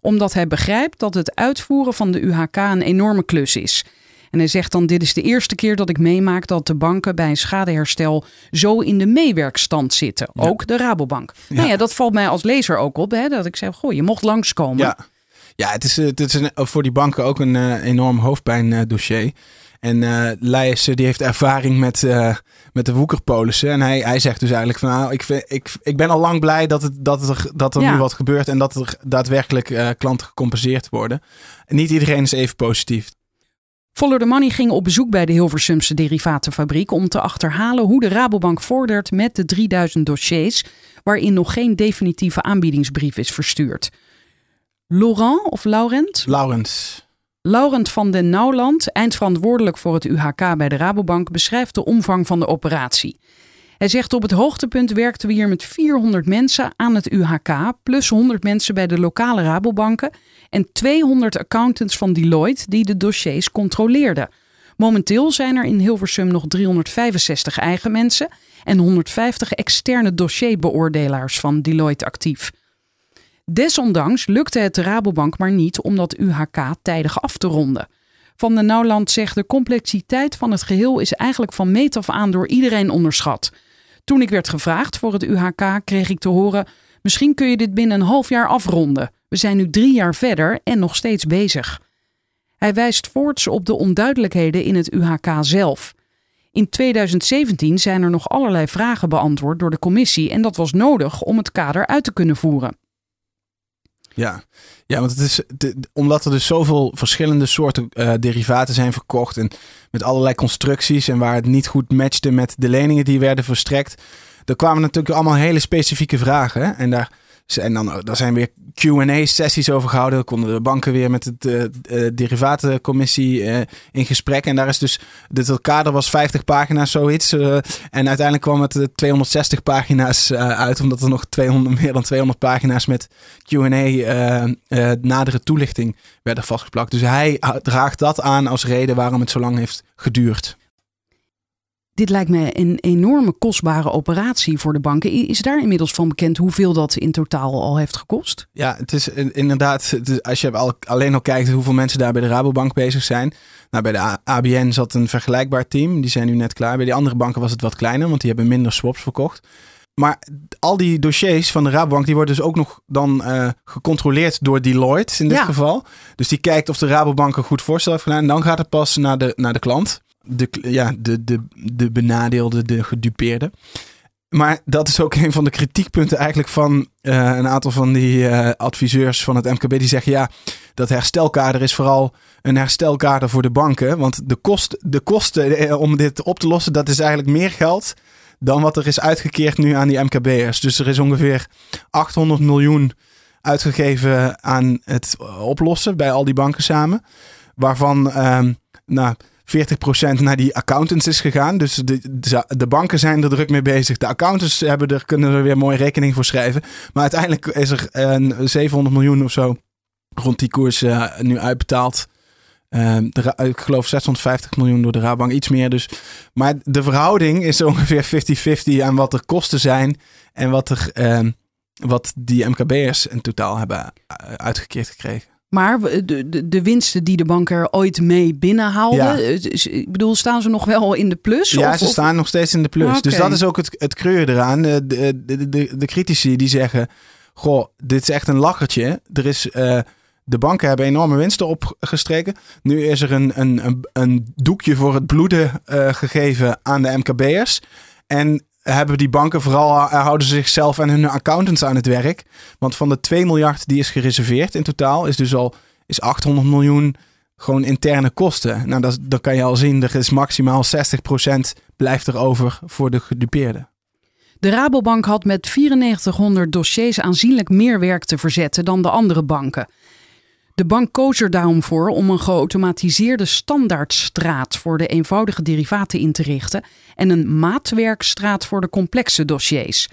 omdat hij begrijpt dat het uitvoeren van de UHK een enorme klus is. En hij zegt dan: Dit is de eerste keer dat ik meemaak dat de banken bij een schadeherstel zo in de meewerkstand zitten. Ook de Rabobank. Nou ja, dat valt mij als lezer ook op. Hè, dat ik zeg: Goh, je mocht langskomen. Ja. Ja, het is, het is een, voor die banken ook een uh, enorm hoofdpijndossier. En uh, Leijsen die heeft ervaring met, uh, met de woekerpolissen. En hij, hij zegt dus eigenlijk van nou, ik, vind, ik, ik ben al lang blij dat, het, dat, er, dat er nu wat gebeurt. En dat er daadwerkelijk uh, klanten gecompenseerd worden. En niet iedereen is even positief. Follow the Money ging op bezoek bij de Hilversumse derivatenfabriek om te achterhalen hoe de Rabobank vordert met de 3000 dossiers waarin nog geen definitieve aanbiedingsbrief is verstuurd. Laurent of Laurent? Laurent. Laurent van den Nauwland, eindverantwoordelijk voor het UHK bij de Rabobank, beschrijft de omvang van de operatie. Hij zegt op het hoogtepunt werkten we hier met 400 mensen aan het UHK, plus 100 mensen bij de lokale Rabobanken en 200 accountants van Deloitte die de dossiers controleerden. Momenteel zijn er in Hilversum nog 365 eigen mensen en 150 externe dossierbeoordelaars van Deloitte actief. Desondanks lukte het de Rabobank maar niet om dat UHK tijdig af te ronden. Van de Nauwland zegt de complexiteit van het geheel is eigenlijk van meet af aan door iedereen onderschat. Toen ik werd gevraagd voor het UHK kreeg ik te horen: misschien kun je dit binnen een half jaar afronden. We zijn nu drie jaar verder en nog steeds bezig. Hij wijst voorts op de onduidelijkheden in het UHK zelf. In 2017 zijn er nog allerlei vragen beantwoord door de commissie en dat was nodig om het kader uit te kunnen voeren. Ja, ja want het is omdat er dus zoveel verschillende soorten uh, derivaten zijn verkocht en met allerlei constructies en waar het niet goed matchte met de leningen die werden verstrekt. Er kwamen natuurlijk allemaal hele specifieke vragen. En daar en dan oh, daar zijn weer QA-sessies over gehouden. Dan konden de banken weer met de uh, derivatencommissie uh, in gesprek. En daar is dus. Het kader was 50 pagina's, zoiets. Uh, en uiteindelijk kwam het 260 pagina's uit. Omdat er nog 200, meer dan 200 pagina's met QA, nadere toelichting werden vastgeplakt. Dus hij draagt dat aan als reden waarom het zo lang heeft geduurd. Dit lijkt me een enorme kostbare operatie voor de banken. Is daar inmiddels van bekend hoeveel dat in totaal al heeft gekost? Ja, het is inderdaad, als je alleen al kijkt hoeveel mensen daar bij de Rabobank bezig zijn. Nou, bij de ABN zat een vergelijkbaar team, die zijn nu net klaar. Bij die andere banken was het wat kleiner, want die hebben minder swaps verkocht. Maar al die dossiers van de Rabobank, die worden dus ook nog dan uh, gecontroleerd door Deloitte in dit geval. Dus die kijkt of de Rabobank een goed voorstel heeft gedaan. En dan gaat het pas naar de, naar de klant de, ja, de, de, de benadeelde, de gedupeerde. Maar dat is ook een van de kritiekpunten eigenlijk van uh, een aantal van die uh, adviseurs van het MKB. Die zeggen ja, dat herstelkader is vooral een herstelkader voor de banken. Want de, kost, de kosten eh, om dit op te lossen, dat is eigenlijk meer geld dan wat er is uitgekeerd nu aan die MKB'ers. Dus er is ongeveer 800 miljoen uitgegeven aan het oplossen bij al die banken samen. Waarvan... Uh, nou, 40% naar die accountants is gegaan. Dus de, de, banken zijn er druk mee bezig. De accountants hebben er, kunnen er weer mooie rekening voor schrijven. Maar uiteindelijk is er een 700 miljoen of zo rond die koers uh, nu uitbetaald. De, ik geloof 650 miljoen door de Rabobank, iets meer. Dus. Maar de verhouding is ongeveer 50-50 aan wat de kosten zijn en wat, er, uh, wat die MKB'ers in totaal hebben uitgekeerd gekregen. Maar de, de, de, winsten die de banken er ooit mee binnenhaalden, ja. ik bedoel, staan ze nog wel in de plus? Ja, of, ze staan nog steeds in de plus. Dus dat is ook het, het kreur eraan. De, de, de, de, critici die zeggen, goh, dit is echt een lachertje. Er is... Uh, de banken hebben enorme winsten opgestreken. Nu is er een, een, een, een doekje voor het bloeden uh, gegeven aan de MKB'ers. En hebben die banken vooral eh, houden ze zichzelf en hun accountants aan het werk. Want van de 2 miljard die is gereserveerd in totaal, is dus al is 800 miljoen gewoon interne kosten. Nou, dat, kan je al zien, er is maximaal 60% blijft er over voor de gedupeerden. De Rabobank had met 9400 dossiers aanzienlijk meer werk te verzetten dan de andere banken. De bank koos er daarom voor om een geautomatiseerde standaardstraat voor de eenvoudige derivaten in te richten en een maatwerkstraat voor de complexe dossiers.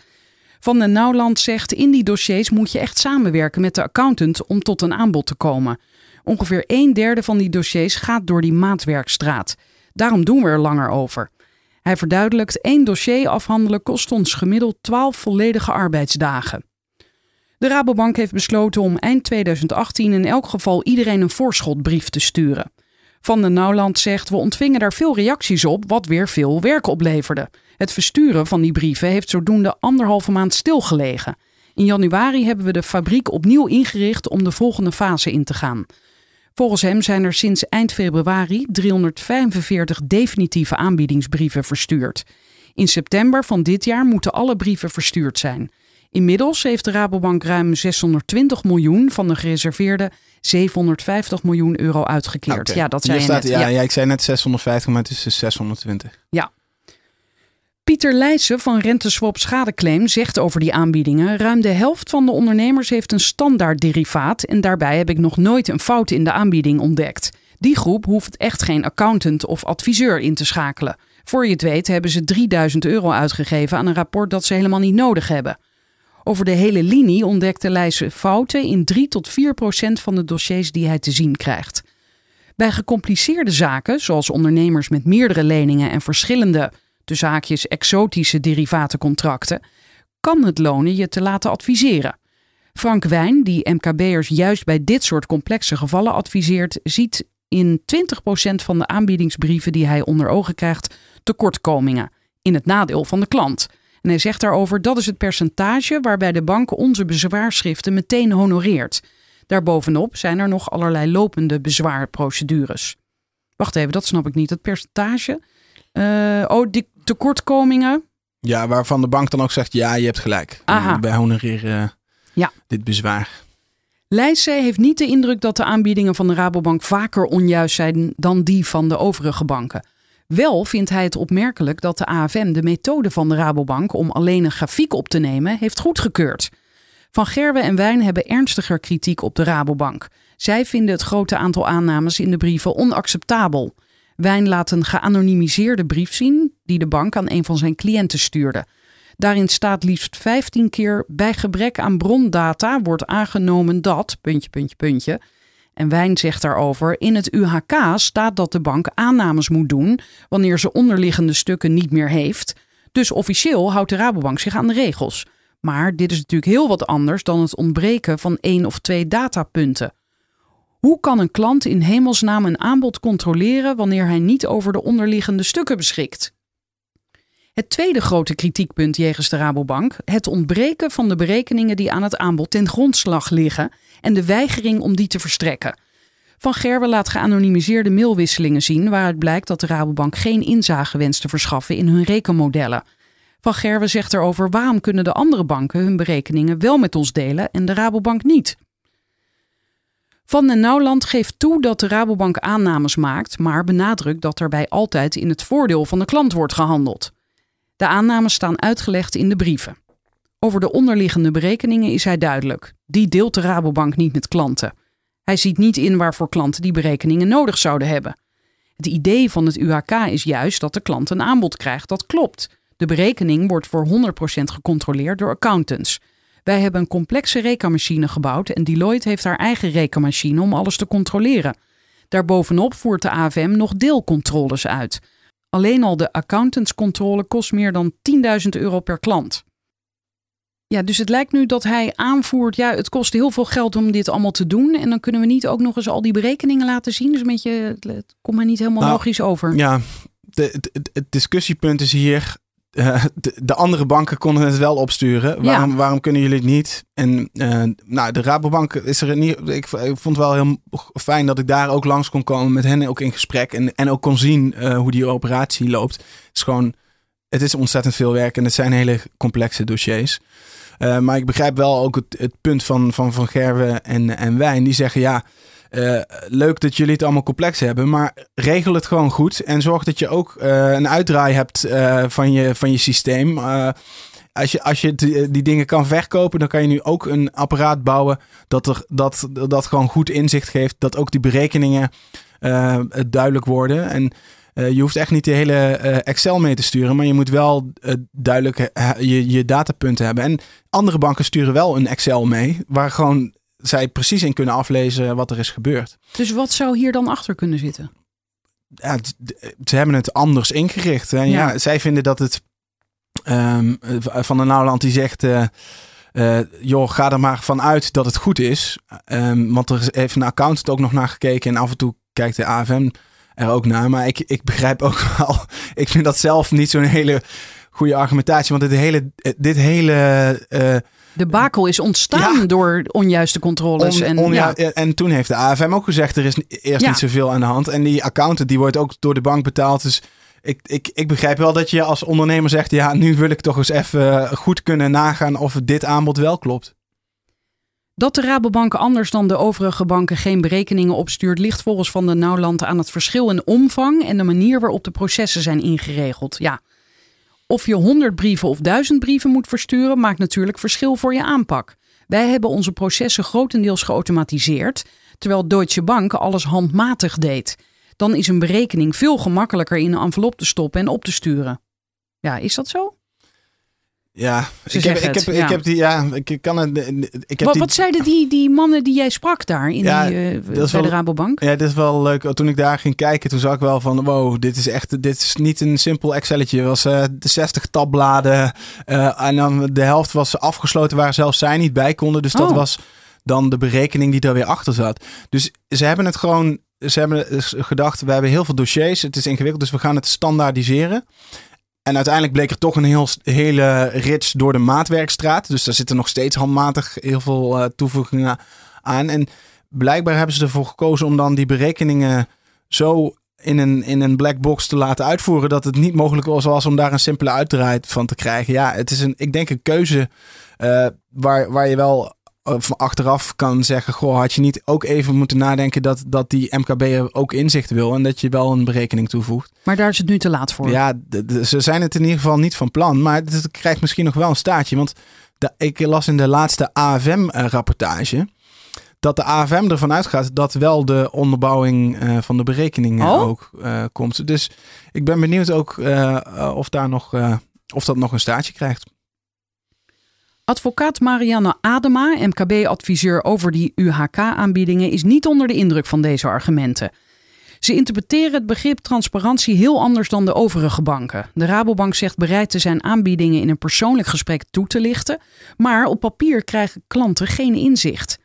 Van den Nauwland zegt: in die dossiers moet je echt samenwerken met de accountant om tot een aanbod te komen. Ongeveer een derde van die dossiers gaat door die maatwerkstraat. Daarom doen we er langer over. Hij verduidelijkt: één dossier afhandelen kost ons gemiddeld 12 volledige arbeidsdagen. De Rabobank heeft besloten om eind 2018 in elk geval iedereen een voorschotbrief te sturen. Van den Nauwland zegt: We ontvingen daar veel reacties op, wat weer veel werk opleverde. Het versturen van die brieven heeft zodoende anderhalve maand stilgelegen. In januari hebben we de fabriek opnieuw ingericht om de volgende fase in te gaan. Volgens hem zijn er sinds eind februari 345 definitieve aanbiedingsbrieven verstuurd. In september van dit jaar moeten alle brieven verstuurd zijn. Inmiddels heeft de Rabobank ruim 620 miljoen van de gereserveerde 750 miljoen euro uitgekeerd. Ja, dat zei je staat, net. Ja, ja. ik zei net 650, maar het is dus 620. Ja. Pieter Leijsen van Renteswap Schadeclaim zegt over die aanbiedingen: ruim de helft van de ondernemers heeft een standaard derivaat en daarbij heb ik nog nooit een fout in de aanbieding ontdekt. Die groep hoeft echt geen accountant of adviseur in te schakelen. Voor je het weet hebben ze 3000 euro uitgegeven aan een rapport dat ze helemaal niet nodig hebben. Over de hele linie ontdekte Leijsen fouten in 3 tot 4 procent van de dossiers die hij te zien krijgt. Bij gecompliceerde zaken, zoals ondernemers met meerdere leningen en verschillende, de zaakjes exotische derivatencontracten, kan het lonen je te laten adviseren. Frank Wijn, die MKB'ers juist bij dit soort complexe gevallen adviseert, ziet in 20% van de aanbiedingsbrieven die hij onder ogen krijgt tekortkomingen, in het nadeel van de klant. En hij zegt daarover dat is het percentage waarbij de bank onze bezwaarschriften meteen honoreert. Daarbovenop zijn er nog allerlei lopende bezwaarprocedures. Wacht even, dat snap ik niet. Het percentage. Uh, oh, die tekortkomingen. Ja, waarvan de bank dan ook zegt: ja, je hebt gelijk. Aha. Wij honoreren ja. dit bezwaar. Leijsen heeft niet de indruk dat de aanbiedingen van de Rabobank vaker onjuist zijn dan die van de overige banken. Wel vindt hij het opmerkelijk dat de AFM de methode van de Rabobank om alleen een grafiek op te nemen heeft goedgekeurd. Van Gerwe en Wijn hebben ernstiger kritiek op de Rabobank. Zij vinden het grote aantal aannames in de brieven onacceptabel. Wijn laat een geanonimiseerde brief zien die de bank aan een van zijn cliënten stuurde. Daarin staat liefst 15 keer bij gebrek aan brondata wordt aangenomen dat, puntje, puntje, puntje, en Wijn zegt daarover: In het UHK staat dat de bank aannames moet doen wanneer ze onderliggende stukken niet meer heeft. Dus officieel houdt de Rabobank zich aan de regels. Maar dit is natuurlijk heel wat anders dan het ontbreken van één of twee datapunten. Hoe kan een klant in hemelsnaam een aanbod controleren wanneer hij niet over de onderliggende stukken beschikt? Het tweede grote kritiekpunt jegens de Rabobank: het ontbreken van de berekeningen die aan het aanbod ten grondslag liggen en de weigering om die te verstrekken. Van Gerwen laat geanonimiseerde mailwisselingen zien waaruit blijkt dat de Rabobank geen inzage wenst te verschaffen in hun rekenmodellen. Van Gerwen zegt erover waarom kunnen de andere banken hun berekeningen wel met ons delen en de Rabobank niet. Van den Nauwland geeft toe dat de Rabobank aannames maakt, maar benadrukt dat daarbij altijd in het voordeel van de klant wordt gehandeld. De aannames staan uitgelegd in de brieven. Over de onderliggende berekeningen is hij duidelijk. Die deelt de Rabobank niet met klanten. Hij ziet niet in waarvoor klanten die berekeningen nodig zouden hebben. Het idee van het UHK is juist dat de klant een aanbod krijgt dat klopt. De berekening wordt voor 100% gecontroleerd door accountants. Wij hebben een complexe rekenmachine gebouwd en Deloitte heeft haar eigen rekenmachine om alles te controleren. Daarbovenop voert de AFM nog deelcontroles uit. Alleen al de accountantscontrole kost meer dan 10.000 euro per klant. Ja, dus het lijkt nu dat hij aanvoert, ja, het kost heel veel geld om dit allemaal te doen. En dan kunnen we niet ook nog eens al die berekeningen laten zien. Dus een beetje, het komt mij niet helemaal Nou, logisch over. Ja, de, het discussiepunt is hier. Eh, de, de andere banken konden het wel opsturen. Waarom, waarom kunnen jullie het niet? En eh, nou, de Rabobank is er niet. Ik, ik vond het wel heel fijn dat ik daar ook langs kon komen met hen ook in gesprek. En, en ook kon zien eh, hoe die operatie loopt. Het is gewoon. Het is ontzettend veel werk en het zijn hele complexe dossiers. Eh, maar ik begrijp wel ook het, het punt van Van, van Gerwe en, en Wijn. Die zeggen ja. Eh, leuk dat jullie het allemaal complex hebben, maar regel het gewoon goed. En zorg dat je ook eh, een uitdraai hebt van, je, van je systeem. Als je, als je die, die dingen kan verkopen, dan kan je nu ook een apparaat bouwen dat, er, dat, dat gewoon goed inzicht geeft. Dat ook die berekeningen duidelijk worden. En eh, je hoeft echt niet de hele eh, Excel mee te sturen, maar je moet wel eh, duidelijk je, je datapunten hebben. En andere banken sturen wel een Excel mee, waar gewoon zij precies in kunnen aflezen wat er is gebeurd. Dus wat zou hier dan achter kunnen zitten? ja, ze hebben het anders ingericht. En ja, Ja. zij vinden dat het ehm, van de Nauwland die zegt. joh, ga er maar vanuit dat het goed is. Ehm, want er is- heeft een accountant ook nog naar gekeken. En af en toe kijkt de AFM er ook naar. Maar ik, ik begrijp ook (laughs) wel. Ik vind dat zelf niet zo'n hele goede argumentatie. Want dit hele. Dit hele eh, De bakel is ontstaan Ja. door onjuiste controles. On- en, ja. ja, en toen heeft de AFM ook gezegd, er is eerst Ja. niet zoveel aan de hand. En die accountant die wordt ook door de bank betaald. Dus ik, ik, ik begrijp wel dat je als ondernemer zegt, ja, nu wil ik toch eens even goed kunnen nagaan of dit aanbod wel klopt. Dat de Rabobank anders dan de overige banken geen berekeningen opstuurt, ligt volgens Van den Nauwland aan het verschil in omvang en de manier waarop de processen zijn ingeregeld. Ja. Of je 100 brieven of 1000 brieven moet versturen, maakt natuurlijk verschil voor je aanpak. Wij hebben onze processen grotendeels geautomatiseerd, terwijl Deutsche Bank alles handmatig deed. Dan is een berekening veel gemakkelijker in een envelop te stoppen en op te sturen. Ja, is dat zo? Ja, Ze ik heb, ik, het, heb, ja. ik heb die, ja, ik kan het, ik heb Wat, die, wat zeiden die, die mannen die jij sprak daar in Ja, die, dat bij de Rabobank? Ja, dit is wel leuk. Toen ik daar ging kijken, toen zag ik wel van, wow, dit is echt, dit is niet een simpel Excelletje. Het was eh, de 60 tabbladen eh, en dan de helft was afgesloten waar zelfs zij niet bij konden. Dus dat Oh. was dan de berekening die er weer achter zat. Dus ze hebben het gewoon, ze hebben gedacht, we hebben heel veel dossiers, het is ingewikkeld, dus we gaan het standaardiseren. En uiteindelijk bleek er toch een heel, hele rits door de maatwerkstraat. Dus daar zitten nog steeds handmatig heel veel eh, toevoegingen aan. En blijkbaar hebben ze ervoor gekozen om dan die berekeningen zo in een, in een black box te laten uitvoeren. Dat het niet mogelijk was, om daar een simpele uitdraai van te krijgen. Ja, het is een, ik denk een keuze eh, waar, waar je wel van achteraf kan zeggen. Goh, had je niet ook even moeten nadenken dat, dat die MKB ook inzicht wil. En dat je wel een berekening toevoegt. Maar daar is het nu te laat voor. Ja, ze zijn het in ieder geval niet van plan. Maar het krijgt misschien nog wel een staartje. Want de, ik las in de laatste AFM-rapportage... dat de AFM ervan uitgaat dat wel de onderbouwing eh, van de berekeningen Oh. ook eh, komt. Dus ik ben benieuwd ook eh, eh, of, daar nog, eh, of dat nog een staartje krijgt. Advocaat Marianne Adema, MKB-adviseur over die UHK-aanbiedingen, is niet onder de indruk van deze argumenten. Ze interpreteren het begrip transparantie heel anders dan de overige banken. De Rabobank zegt bereid te zijn aanbiedingen in een persoonlijk gesprek toe te lichten, maar op papier krijgen klanten geen inzicht.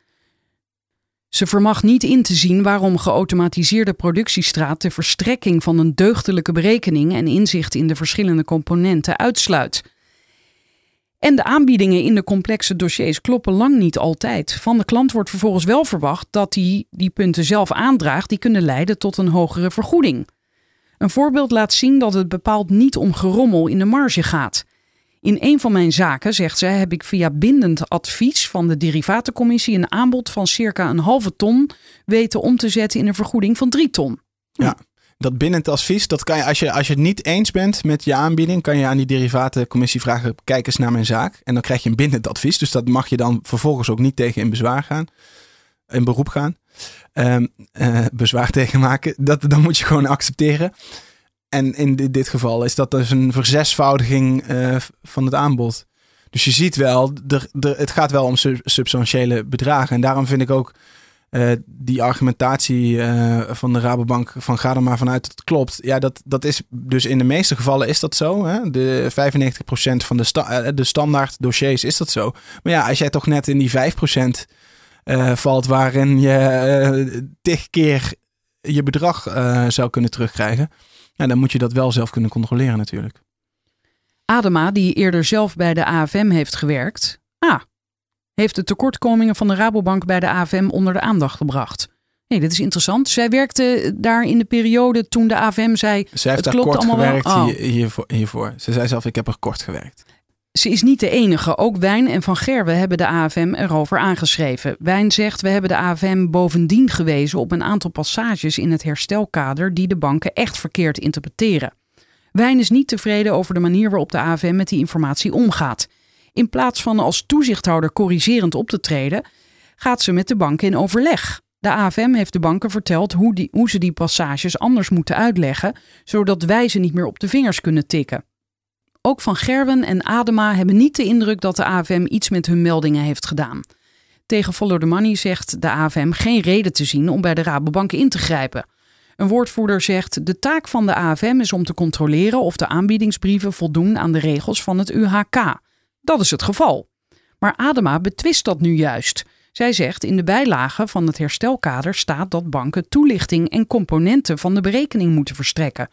Ze vermag niet in te zien waarom geautomatiseerde productiestraat de verstrekking van een deugdelijke berekening en inzicht in de verschillende componenten uitsluit. En de aanbiedingen in de complexe dossiers kloppen lang niet altijd. Van de klant wordt vervolgens wel verwacht dat hij die punten zelf aandraagt die kunnen leiden tot een hogere vergoeding. Een voorbeeld laat zien dat het bepaald niet om gerommel in de marge gaat. In een van mijn zaken, zegt zij, heb ik via bindend advies van de derivatencommissie een aanbod van circa een halve ton weten om te zetten in een vergoeding van drie ton. Dat bindend advies, dat kan je als, je als je het niet eens bent met je aanbieding, kan je aan die derivatencommissie vragen: kijk eens naar mijn zaak. En dan krijg je een bindend advies. Dus dat mag je dan vervolgens ook niet tegen in bezwaar gaan, in beroep gaan. ehm, eh, bezwaar (laughs) tegen maken. Dat, dan moet je gewoon accepteren. En in di- dit geval is dat dus een verzesvoudiging eh, van het aanbod. Dus je ziet wel, het gaat wel om sub- substantiële bedragen. En daarom vind ik ook eh, die argumentatie eh, van de Rabobank van ga er maar vanuit dat het klopt. Ja, dat, dat is dus in de meeste gevallen is dat zo. Hè? De 95% van de, eh, de standaard dossiers is dat zo. Maar ja, als jij toch net in die 5% eh, valt waarin je tig keer je bedrag zou kunnen terugkrijgen. Ja, dan moet je dat wel zelf kunnen controleren natuurlijk. Adema, die eerder zelf bij de AFM heeft gewerkt, heeft de tekortkomingen van de Rabobank bij de AFM onder de aandacht gebracht. Nee, dit is interessant. Zij werkte daar in de periode toen de AFM zei. Zij heeft Het daar klopt kort allemaal gewerkt Oh. hier- hiervoor, hiervoor. Ze zei zelf, ik heb er kort gewerkt. Ze is niet de enige. Ook Wijn en Van Gerwen hebben de AFM erover aangeschreven. Wijn zegt: We hebben de AFM bovendien gewezen op een aantal passages in het herstelkader die de banken echt verkeerd interpreteren. Wijn is niet tevreden over de manier waarop de AFM met die informatie omgaat. In plaats van als toezichthouder corrigerend op te treden, gaat ze met de banken in overleg. De AFM heeft de banken verteld hoe, die, hoe ze die passages anders moeten uitleggen, zodat wij ze niet meer op de vingers kunnen tikken. Ook Van Gerwen en Adema hebben niet de indruk dat de AFM iets met hun meldingen heeft gedaan. Tegen Follow the Money zegt de AFM geen reden te zien om bij de Rabobank in te grijpen. Een woordvoerder zegt: De taak van de AFM is om te controleren of de aanbiedingsbrieven voldoen aan de regels van het UHK. Dat is het geval. Maar Adema betwist dat nu juist. Zij zegt in de bijlage van het herstelkader staat dat banken toelichting en componenten van de berekening moeten verstrekken.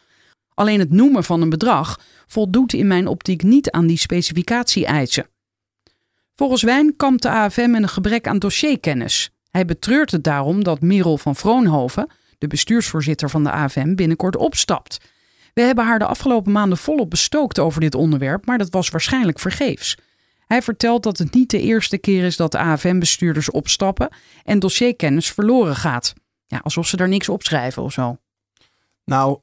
Alleen het noemen van een bedrag voldoet in mijn optiek niet aan die specificatie-eisen. Volgens Wijn kampt de AFM met een gebrek aan dossierkennis. Hij betreurt het daarom dat Merel van Vroonhoven, de bestuursvoorzitter van de AFM, binnenkort opstapt. We hebben haar de afgelopen maanden volop bestookt over dit onderwerp, maar dat was waarschijnlijk vergeefs. Hij vertelt dat het niet de eerste keer is dat AFM-bestuurders opstappen en dossierkennis verloren gaat. Ja, alsof ze daar niks opschrijven of zo. Nou,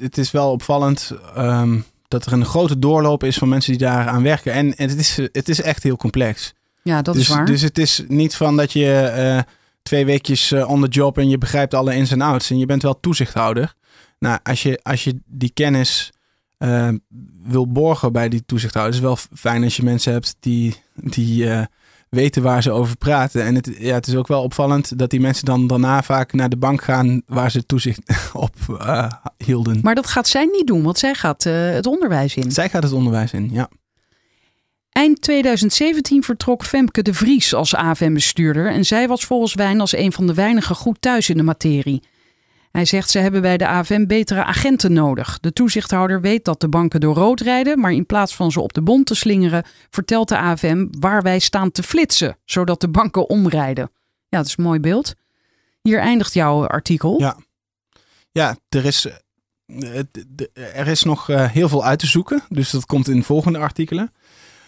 het- is wel opvallend ehm, dat er een grote doorloop is van mensen die daar aan werken. En, en het, is, het is echt heel complex. Ja, dat dus, is waar. dus het is niet van dat je eh, twee weekjes eh, on the job en je begrijpt alle ins en outs. En je bent wel toezichthouder. Nou, als je, als je die kennis eh, wil borgen bij die toezichthouder, is het wel fijn als je mensen hebt die, die eh, weten waar ze over praten. En het, ja, het is ook wel opvallend dat die mensen dan daarna vaak naar de bank gaan waar ze toezicht (laughs) op eh, hielden. Maar dat gaat zij niet doen, want zij gaat het onderwijs in. Zij gaat het onderwijs in, ja. Eind 2017 vertrok Femke de Vries als AFM-bestuurder en zij was volgens Wijn als een van de weinigen goed thuis in de materie. Hij zegt ze hebben bij de AFM betere agenten nodig. De toezichthouder weet dat de banken door rood rijden, maar in plaats van ze op de bond te slingeren, vertelt de AFM waar wij staan te flitsen, zodat de banken omrijden. Ja, dat is een mooi beeld. Hier eindigt jouw artikel. Ja. Ja, er is, eh, er is nog eh, heel veel uit te zoeken. Dus dat komt in de volgende artikelen.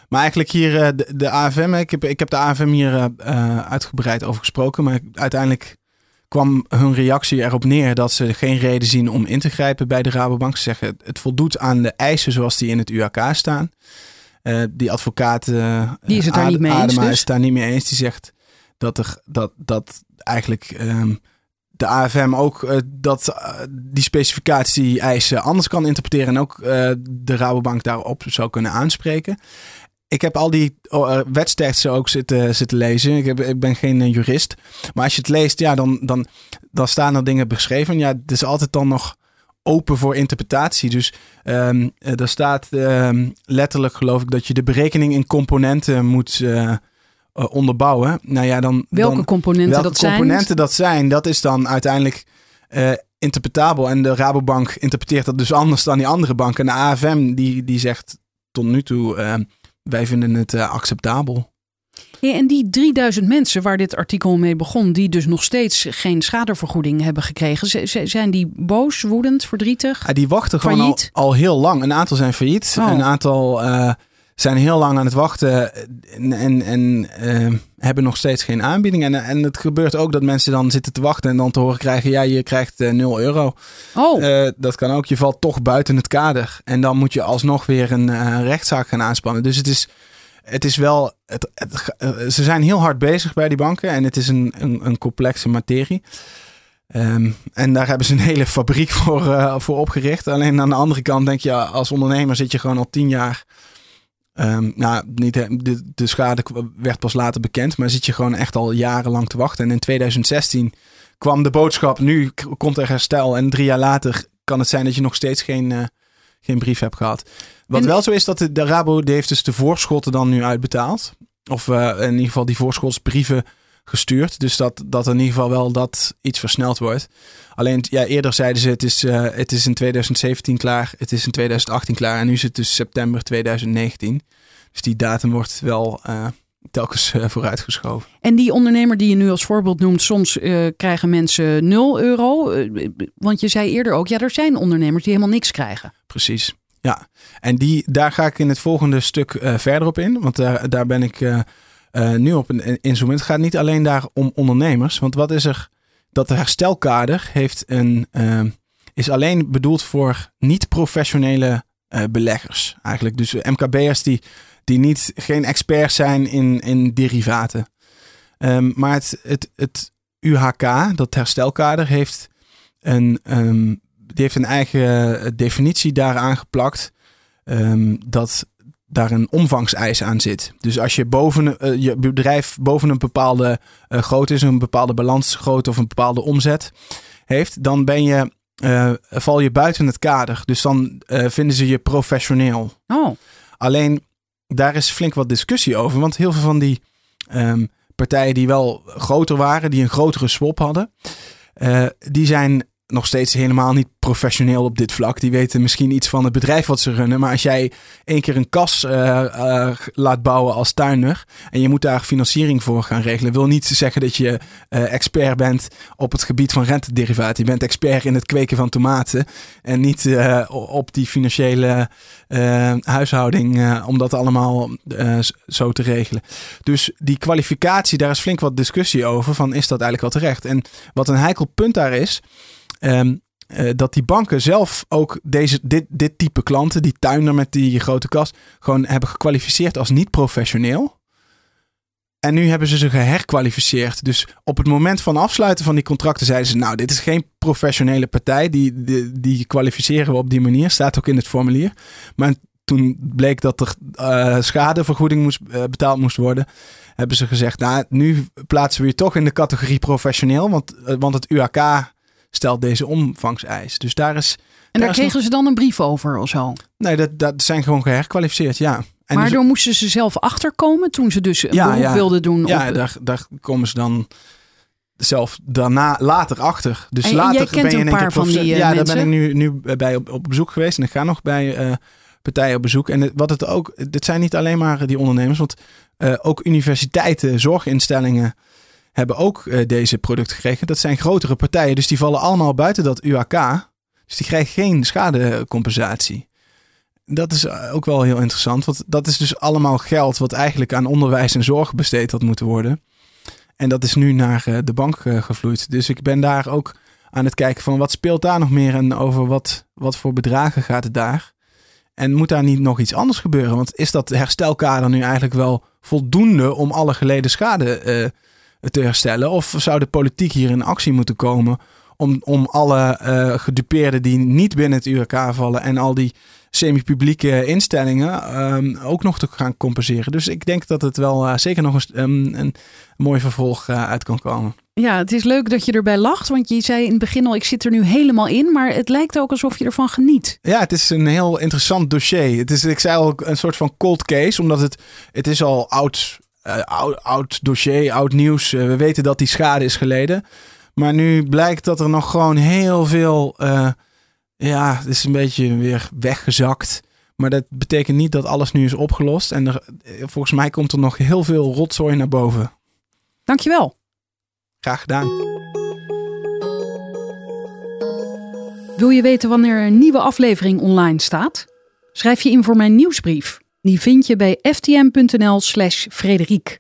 Maar eigenlijk hier eh, de, de AFM. Ik heb, ik heb de AFM hier uitgebreid over gesproken. Maar uiteindelijk kwam hun reactie erop neer dat ze geen reden zien om in te grijpen bij de Rabobank. Ze zeggen het voldoet aan de eisen zoals die in het UAK staan. Eh, die advocaat eh, Die is het daar niet mee eens Adema dus? is het daar niet mee eens. Die zegt dat, er, dat, dat eigenlijk ehm, de AFM ook eh, dat die specificatie eisen anders kan interpreteren en ook de Rabobank daarop zou kunnen aanspreken. Ik heb al die eh, wetsteksten ook zitten, zitten lezen. Ik, heb, ik ben geen eh, jurist. Maar als je het leest, ja, dan, dan, dan staan er dingen beschreven. Ja, het is altijd dan nog open voor interpretatie. Dus ehm eh, er staat ehm, letterlijk, geloof ik, dat je de berekening in componenten moet onderbouwen. Nou ja, dan, Welke dan, componenten welke dat zijn? componenten dat zijn, dat is dan uiteindelijk interpretabel. En de Rabobank interpreteert dat dus anders dan die andere banken. En de AFM die, die zegt tot nu toe, eh, wij vinden het eh, acceptabel. Ja, en die 3000 mensen waar dit artikel mee begon, die dus nog steeds geen schadevergoeding hebben gekregen, zijn die boos, woedend, verdrietig? Ja, die wachten gewoon al, al heel lang. Een aantal zijn failliet. Oh. Een aantal eh, zijn heel lang aan het wachten en, en, en eh, hebben nog steeds geen aanbieding. En, en het gebeurt ook dat mensen dan zitten te wachten en dan te horen krijgen, ja, je krijgt eh 0 euro. Oh, Eh, dat kan ook. Je valt toch buiten het kader. En dan moet je alsnog weer een eh, rechtszaak gaan aanspannen. Dus het is het is wel. Het, het, ze zijn heel hard bezig bij die banken en het is een, een, een complexe materie. Um, en daar hebben ze een hele fabriek voor, voor opgericht. Alleen aan de andere kant denk je, als ondernemer zit je gewoon al tien jaar. Um, nou, niet, de, de schade werd pas later bekend, maar zit je gewoon echt al jarenlang te wachten. En in 2016 kwam de boodschap, nu komt er herstel. En drie jaar later kan het zijn dat je nog steeds geen, uh, geen brief hebt gehad. Wat en... wel zo is, dat de, de Rabo die heeft dus de voorschotten dan nu uitbetaald. Of uh, in ieder geval die voorschotsbrieven gestuurd. Dus dat, dat in ieder geval wel dat iets versneld wordt. Alleen ja, eerder zeiden ze het is, uh, het is in 2017 klaar, het is in 2018 klaar en nu is het dus september 2019. Dus die datum wordt wel uh, telkens uh, vooruitgeschoven. En die ondernemer die je nu als voorbeeld noemt, soms krijgen mensen 0 euro. want je zei eerder ook, ja, er zijn ondernemers die helemaal niks krijgen. Precies. Ja, en die, daar ga ik in het volgende stuk verder op in. Want daar, daar ben ik uh, nu op een instrument. Gaat niet alleen daar om ondernemers. Want wat is er? Dat herstelkader heeft een, uh, is alleen bedoeld voor niet-professionele uh, beleggers. Eigenlijk dus MKB'ers die, die niet, geen experts zijn in, in derivaten. Um, maar het, het, het UHK, dat herstelkader, heeft een, um, die heeft een eigen definitie daaraan geplakt. Um, dat daar een omvangseis aan zit. Dus als je boven uh, je bedrijf boven een bepaalde uh, grootte is, een bepaalde balansgrootte of een bepaalde omzet heeft, dan ben je, uh, val je buiten het kader. Dus dan vinden ze je professioneel. Oh. Alleen daar is flink wat discussie over, want heel veel van die um, partijen die wel groter waren, die een grotere swap hadden, die zijn nog steeds helemaal niet professioneel op dit vlak. Die weten misschien iets van het bedrijf wat ze runnen. Maar als jij één keer een kas uh, uh, laat bouwen als tuiner. en je moet daar financiering voor gaan regelen. wil niet zeggen dat je uh, expert bent op het gebied van rentederivaten. Je bent expert in het kweken van tomaten. en niet op die financiële huishouding. om dat allemaal zo te regelen. Dus die kwalificatie, daar is flink wat discussie over. van is dat eigenlijk wel terecht? En wat een heikel punt daar is. Um, dat die banken zelf ook deze, dit, dit type klanten, die tuinder met die grote kast, gewoon hebben gekwalificeerd als niet professioneel. En nu hebben ze ze geherkwalificeerd. Dus op het moment van afsluiten van die contracten zeiden ze: Nou, dit is geen professionele partij. Die, die, die kwalificeren we op die manier. Staat ook in het formulier. Maar toen bleek dat er uh, schadevergoeding moest, uh, betaald moest worden. Hebben ze gezegd: Nou, nu plaatsen we je toch in de categorie professioneel. Want, want het UAK stelt deze omvangseis. Dus daar is. En daar, kregen ze dan een brief over of zo? Nee, dat, dat zijn gewoon geherkwalificeerd, ja. En maar dus, moesten ze zelf achterkomen toen ze dus een ja, beroep ja, wilden doen? Ja, daar, daar komen ze dan zelf daarna later achter. Dus en, later jij kent ben je een paar van die uh, Ja, mensen? daar ben ik nu, nu bij op, op bezoek geweest. En ik ga nog bij uh, partijen op bezoek. En wat het ook, dit zijn niet alleen maar die ondernemers. Want uh, ook universiteiten, zorginstellingen hebben ook uh, deze producten gekregen. Dat zijn grotere partijen, dus die vallen allemaal buiten dat UAK. Dus die krijgen geen schadecompensatie. Dat is eh, ook wel heel interessant, want dat is dus allemaal geld wat eigenlijk aan onderwijs en zorg besteed had moeten worden. En dat is nu naar uh, de bank gevloeid. Dus ik ben daar ook aan het kijken van wat speelt daar nog meer en over wat, wat voor bedragen gaat het daar. En moet daar niet nog iets anders gebeuren? Want is dat herstelkader nu eigenlijk wel voldoende om alle geleden schade te herstellen? Of zou de politiek hier in actie moeten komen om, om alle uh, gedupeerden die niet binnen het URK vallen en al die semi-publieke instellingen um, ook nog te gaan compenseren? Dus ik denk dat het wel uh, zeker nog eens um, een mooi vervolg uh, uit kan komen. Ja, het is leuk dat je erbij lacht, want je zei in het begin al, ik zit er nu helemaal in, maar het lijkt ook alsof je ervan geniet. Ja, het is een heel interessant dossier. Het is, ik zei al, een soort van cold case, omdat het, het is al oud uh, oud, oud, dossier, oud nieuws. Uh, we weten dat die schade is geleden. Maar nu blijkt dat er nog gewoon heel veel. Uh, ja, het is een beetje weer weggezakt. Maar dat betekent niet dat alles nu is opgelost. En er, volgens mij komt er nog heel veel rotzooi naar boven. Dankjewel. Graag gedaan. Wil je weten wanneer een nieuwe aflevering online staat? Schrijf je in voor mijn nieuwsbrief. Die vind je bij ftm.nl/slash Frederiek.